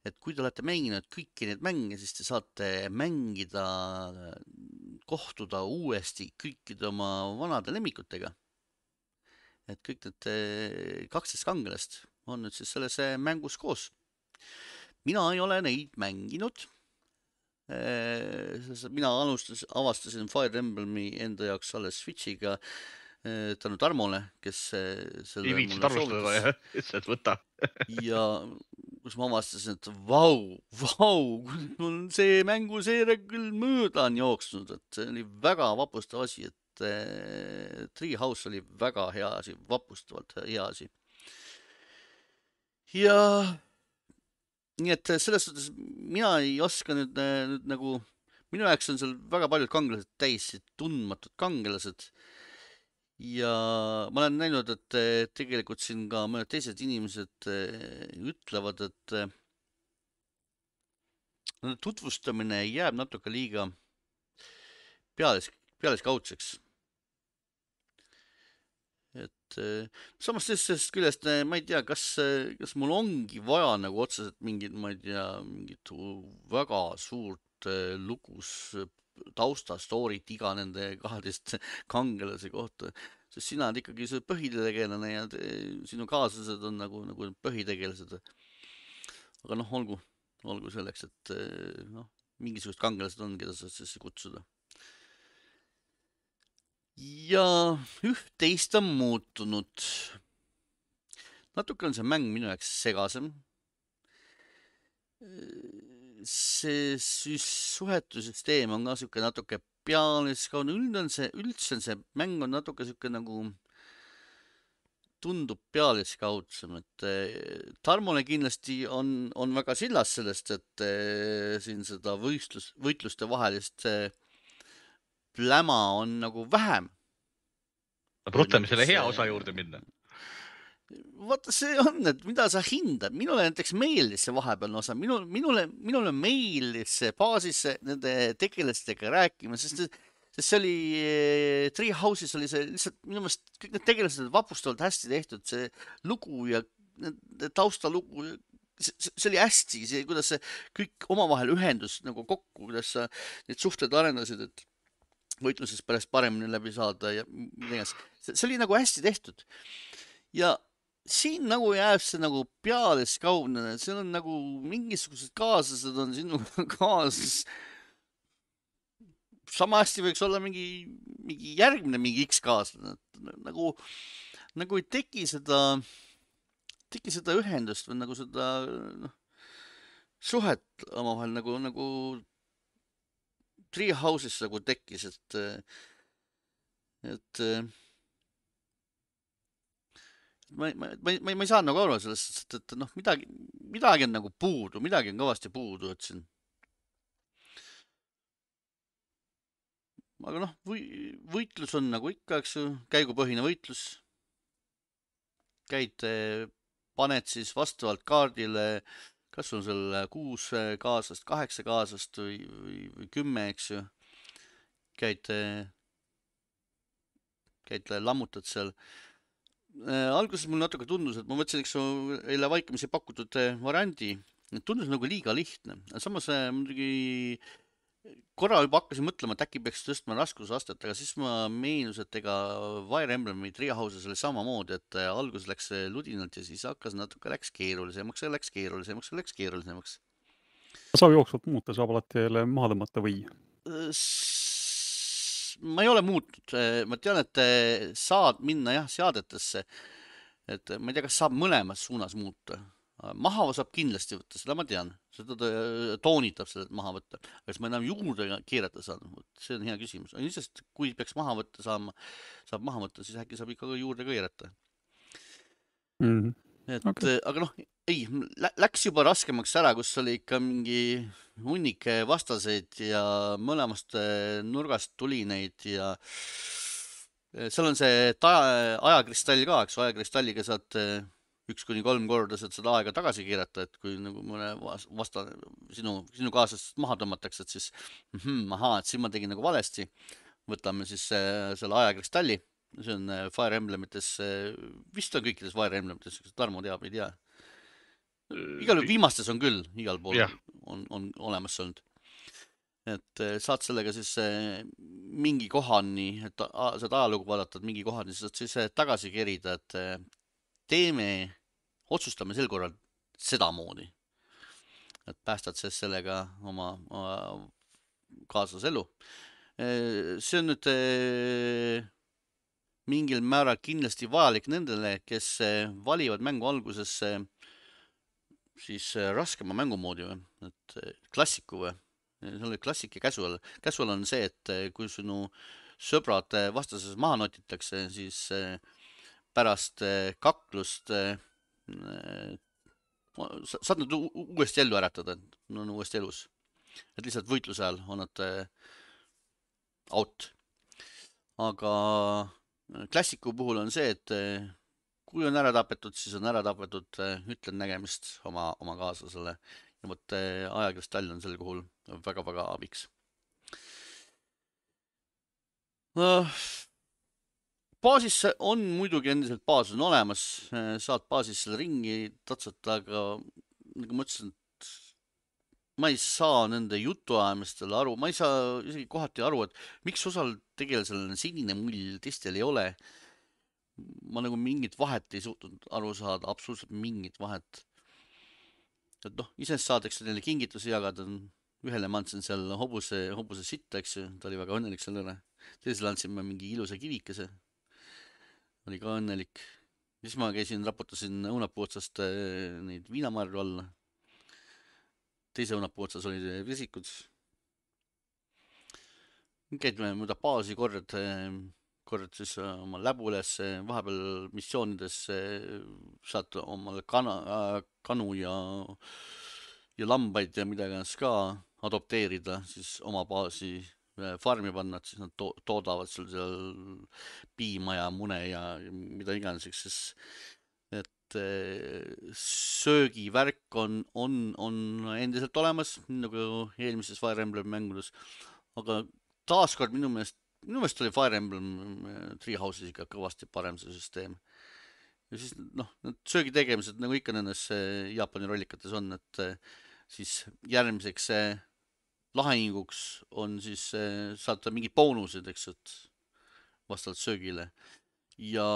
et kui te olete mänginud kõiki neid mänge, siis te saate mängida, kohtuda uuesti kõikide oma vanade lemmikutega. et kõik need eh, kaksteist kangelast on nüüd siis selles eh, mängus koos. mina ei ole neid mänginud. Mina alustas, avastasin Fire Emblemi enda jaoks alles Switch'iga eh, tänu Tarmole, kes eh, selle ei arvustada soovitas jah, ütles, et võta. ja kus ma avastasin, et vau, vau, mul see mänguseeria küll mööda on jooksnud, et see oli väga vapustav asi, et äh, Treehouse oli väga hea asi, vapustavalt hea asi. ja nii et selles suhtes mina ei oska nüüd, nüüd nagu, minu jaoks on seal väga paljud kangelased täiesti tundmatud kangelased ja ma olen näinud, et eh, tegelikult siin ka mõned teised inimesed ütlevad, et nende tutvustamine jääb natuke liiga peales, pealiskaudseks. Et eh, samas teisest küljest eh, ma ei tea, kas, kas mul ongi vaja nagu otseselt mingit, ma ei tea, mingit väga suurt lugus taustastory't iga nende kaheteist kangelase kohta, sest sina oled ikkagi see põhitegelane ja te, sinu kaaslased on nagu, nagu põhitegelased. aga noh, olgu, olgu selleks, et noh, mingisugused kangelased on, keda saad siis kutsuda. Ja üht-teist on muutunud. natuke on see mäng minu jaoks segasem. see süs- suhetussüsteem on ka sihuke natuke pealiskaudne, üldse on see, üldse on see mäng on natuke sihuke nagu tundub pealiskaudsem, et eh, Tarmole kindlasti on, on väga sillas sellest, et eh, siin seda võistlus, võitluste vahelist eh, pläma on nagu vähem. ruttame selle hea osa juurde minna. vaata, see on, et mida sa hindad, minule näiteks meeldis see vahepealne osa, minul, minule, minule meeldis see baasis see nende tegelastega rääkima, sest, sest see oli eh, Treehouse'is oli see lihtsalt minu meelest kõik need tegelased vapustavalt hästi tehtud, see lugu ja taustalugu, see, see oli hästi, see, kuidas see kõik omavahel ühendus nagu kokku, kuidas sa neid suhteid arendasid, et võitluses pärast paremini läbi saada ja mida iganes. see oli nagu hästi tehtud. ja siin nagu jääb see nagu pealiskaudne, seal on nagu mingisugused kaaslased on sinuga kaasas. sama hästi võiks olla mingi, mingi järgmine mingi X kaaslane, et nagu, nagu ei teki seda, teki seda ühendust või nagu seda noh, suhet omavahel nagu, nagu Treehouse'is nagu tekkis, et, et ma, ma, ma, ma, ma ei saanud nagu aru sellest, et, et noh, midagi, midagi on nagu puudu, midagi on kõvasti puudu, et siin. aga noh, või võitlus on nagu ikka, eks ju, käigupõhine võitlus. käid, paned siis vastavalt kaardile, kas on sul kuus kaaslast, kaheksa kaaslast või, või, või kümme, eks ju. käid, käid, lammutad seal äh, alguses mul natuke tundus, et ma võtsin, eks ju, eile vaikimisi pakutud äh, variandi, tundus nagu liiga lihtne, samas äh, muidugi korra juba hakkasin mõtlema, et äkki peaks tõstma raskusastet, aga siis ma meenus, et ega Fire Emblemi Treehouse'is oli samamoodi, et äh, alguses läks see ludinalt ja siis hakkas natuke, läks keerulisemaks ja läks keerulisemaks ja läks keerulisemaks. saab jooksvalt muuta, saab alati jälle maha tõmmata või? ma ei ole muutnud, ma tean, et saad minna jah seadetesse. et ma ei tea, kas saab mõlemas suunas muuta. Maha saab kindlasti võtta, seda ma tean, seda ta eh, toonitab seda, et maha võtta. kas ma enam juurde keerata saan, see on hea küsimus. ilmselt kui peaks maha võtta saama, saab maha võtta, siis äkki saab ikka ka juurde keerata. Mhm. et Okei. okay. aga noh, ei, läks juba raskemaks ära, kus oli ikka mingi hunnik vastaseid ja mõlemast eh, nurgast tuli neid ja seal on see ta- ajakristall ka, eks, ajakristalliga saad üks kuni kolm korda saad seda aega tagasi keerata, et kui nagu mõne vas- vasta, sinu, sinu kaaslasest maha tõmmatakse, et siis mhm, ahaa, et siin ma tegin nagu valesti. võtame siis eh, selle ajakristalli, see on eh, Fire Emblemites, vist on kõikides Fire Emblemites, kas Tarmo teab, ei tea. igal juhul viimastes on küll, igal pool Jah. on, on olemas olnud. et saad sellega siis mingi kohani, et saad ajalugu vaadata, et mingi kohani saad siis tagasi kerida, et teeme, otsustame sel korral sedamoodi. et päästad siis sellega oma, oma kaaslase elu. see on nüüd mingil määral kindlasti vajalik nendele, kes valivad mängu alguses siis raskema mängumoodi või, et klassiku või, see oli klassik ja casual. Casual on see, et kui sinu sõbrad vastases maha notitakse, siis eh, pärast eh, kaklust eh, sa- saad nad uuesti ellu äratada, nad on uuesti elus. et lihtsalt võitluse ajal on nad out. aga klassiku puhul on see, et kui on ära tapetud, siis on ära tapetud, ütlen nägemist oma, oma kaaslasele ja vot ajakristall on sel puhul väga-väga abiks no,. Baasis on muidugi endiselt baas on olemas, saad baasis selle ringi tatsata, aga nagu ma ütlesin, et ma ei saa nende jutuajamistele aru, ma ei saa isegi kohati aru, et miks osal tegelasel on sinine mull, teistel ei ole ma nagu mingit vahet ei suutnud aru saada, absoluutselt mingit vahet. et noh, iseenesest saadakse neile kingitusi jagada, ühele ma andsin seal hobuse, hobuse sitta, eks ju, ta oli väga õnnelik selle üle. teisele andsin ma mingi ilusa kivikese, oli ka õnnelik. siis ma käisin, raputasin õunapuu otsast eh, neid viinamarju alla. teise õunapuu otsas olid vesikud. käid mööda baasi, korjad korjad siis äh, oma läbu üles, vahepeal missioonides äh, saad omale kana, kanu ja, ja lambaid ja mida iganes ka adopteerida, siis oma baasi äh, farmi panna, et siis nad to toodavad sul seal piima ja mune ja mida iganes, eks siis, et äh, söögivärk on, on, on endiselt olemas, nagu eelmises Fire Emblemi mängudes, aga taaskord minu meelest minu meelest oli Fire Emblem äh, Three Houses ikka kõvasti parem see süsteem. ja siis noh, need söögi tegemised nagu ikka nendes äh, Jaapani rollikates on, et äh, siis järgmiseks äh, lahinguks on siis äh, saad mingid boonused, eks et vastavalt söögile. Ja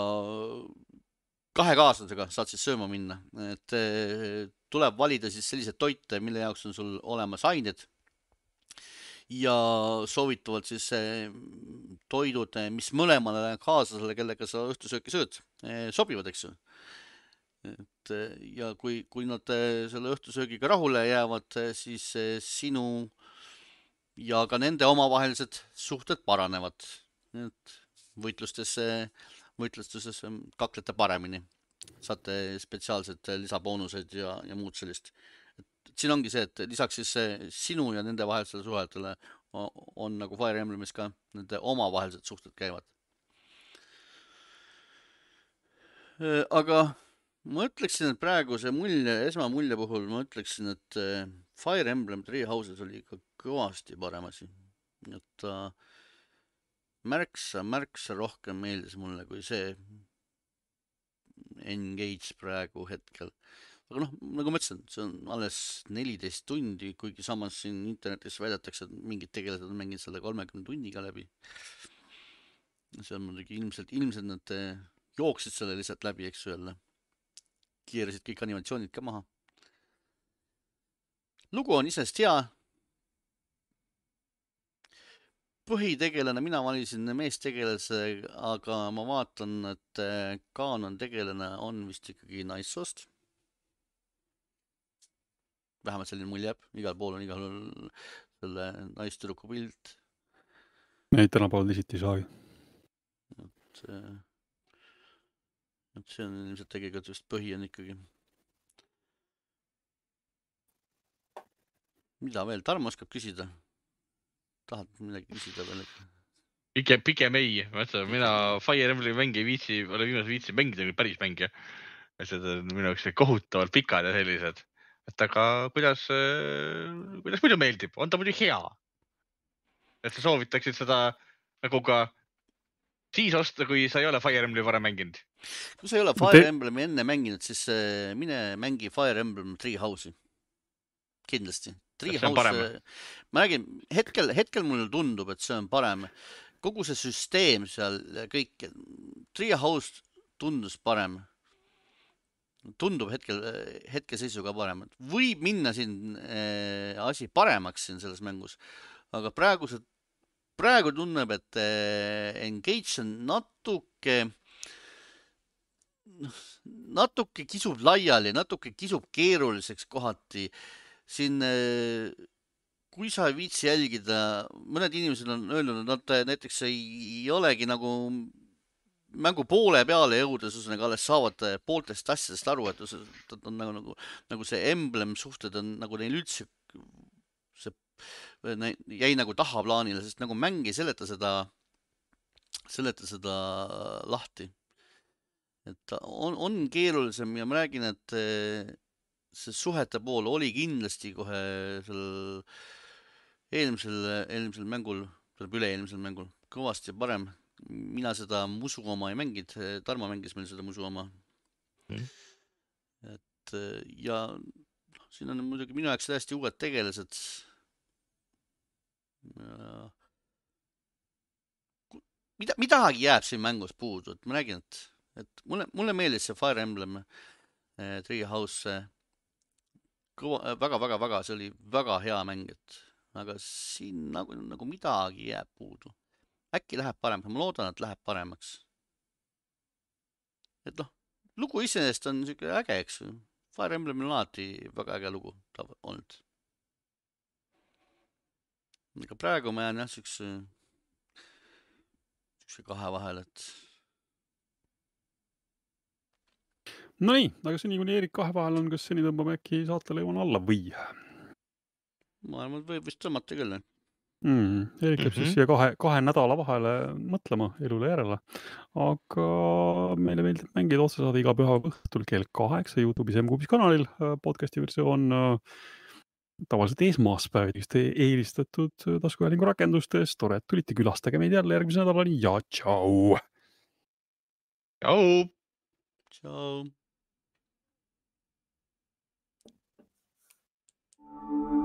kahe kaaslasega saad siis sööma minna, et äh, tuleb valida siis selliseid toite, mille jaoks on sul olemas ained. Ja soovitavalt siis eh, toidud, mis mõlemale kaaslasele, kellega sa õhtusööki sööd, sobivad, eks ju. et eh, ja kui, kui nad eh, selle õhtusöögiga rahule jäävad, siis eh, sinu ja ka nende omavahelised suhted paranevad. et võitlustes, võitlustuses eh, kaklete paremini, saate spetsiaalsed lisaboonuseid ja, ja muud sellist siin ongi see, et lisaks siis see sinu ja nende vahelisele suhetele on, on nagu Fire Emblemis ka nende omavahelised suhted käivad. aga ma ütleksin, et praeguse mulje, esmamulje puhul ma ütleksin, et Fire Emblem Three Houses oli ikka kõvasti parem asi. et ta märksa, märksa rohkem meeldis mulle kui see Engage praegu hetkel aga noh, nagu ma ütlesin, see on alles neliteist tundi, kuigi samas siin internetis väidetakse, et mingid tegelased on mänginud selle kolmekümne tunniga läbi. see on muidugi ilmselt, ilmselt nad eh, jooksid selle lihtsalt läbi, eks ju jälle. keerasid kõik animatsioonid ka maha. lugu on iseenesest hea. põhitegelane, mina valisin meestegelase, aga ma vaatan, et äh, kaanontegelane on vist ikkagi naissoost. vähemalt selline mulje jääb, igal pool on igal pool selle naistüdruku pilt, Neid tänapäeval teisiti ei saagi. see, et see on ilmselt tegelikult just põhi on ikkagi. mida veel, Tarmo oskab küsida? Tahad midagi küsida veel? pigem, pigem ei, ma ütlen, mina Fire Emblemi mänge ei viitsi, olen viimasel viitsinud mängida kui päris mänge. asjad on minu jaoks kohutavalt pikad ja sellised, et aga kuidas, kuidas muidu meeldib, on ta muidu hea? et sa soovitaksid seda nagu ka siis osta, kui sa ei ole Fire Emblemi varem mänginud. kui sa ei ole Te- Fire Emblemi enne mänginud, siis äh, mine mängi Fire Emblem Three House'i. kindlasti. Three Kas see on parem? House, ma räägin, hetkel, hetkel mulle tundub, et see on parem. kogu see süsteem seal kõik, Three House tundus parem. tundub hetkel, hetkeseisuga parem, et võib minna siin äh, asi paremaks siin selles mängus, aga praegused, praegu tunneb, et äh, engage on natuke noh, natuke kisub laiali, natuke kisub keeruliseks kohati. siin, kui sa ei viitsi jälgida, mõned inimesed on öelnud, et nad äh, näiteks ei, ei olegi nagu mängu poole peale jõudes, ühesõnaga alles saavad äh, pooltest asjadest aru, et on nagu, nagu, nagu see emblem suhted on nagu neil üldse see jäi nagu tahaplaanile, sest nagu mäng ei seleta seda, seleta seda lahti. Et on, on keerulisem ja ma räägin, et eh, see suhete pool oli kindlasti kohe seal eelmisel, eelmisel mängul, tähendab üle-eelmisel mängul kõvasti parem. mina seda musu oma ei mänginud, Tarmo mängis meil seda musu oma Mhm. et ja noh, siin on muidugi minu jaoks täiesti uued tegelased. mida, midagi jääb siin mängus puudu, et ma räägin, et et mulle, mulle meeldis see Fire Emblem eh, Three House kõva, väga-väga-väga, see oli väga hea mäng, et aga siin nagu, nagu midagi jääb puudu. äkki läheb paremaks, ma loodan, et läheb paremaks. et noh, lugu iseenesest on siuke äge, eks ju. Fire Emblemil on alati väga äge lugu olnud. aga praegu ma jään jah siukse, siukse kahe vahele, et Nonii, aga seni kuni Eerik kahe vahel on, kas seni tõmbame äkki saatele joone alla või ma arvan, et võib vist tõmmata küll, jah. mm,? Eerik jääb mm -hmm. Mhm. siis siia kahe, kahe nädala vahele mõtlema elule järele. aga meile meeldib mängida otsesaade iga pühapäeva õhtul kell kaheksa Youtube'is M-Kuubis kanalil, podcast'i versioon äh, tavaliselt esmaspäeviti, kes te eelistatud äh, taskuhäälingu rakendustes. tore, et tulite, külastage meid jälle järgmise nädalani ja tšau. tšau. tšau. Thank you.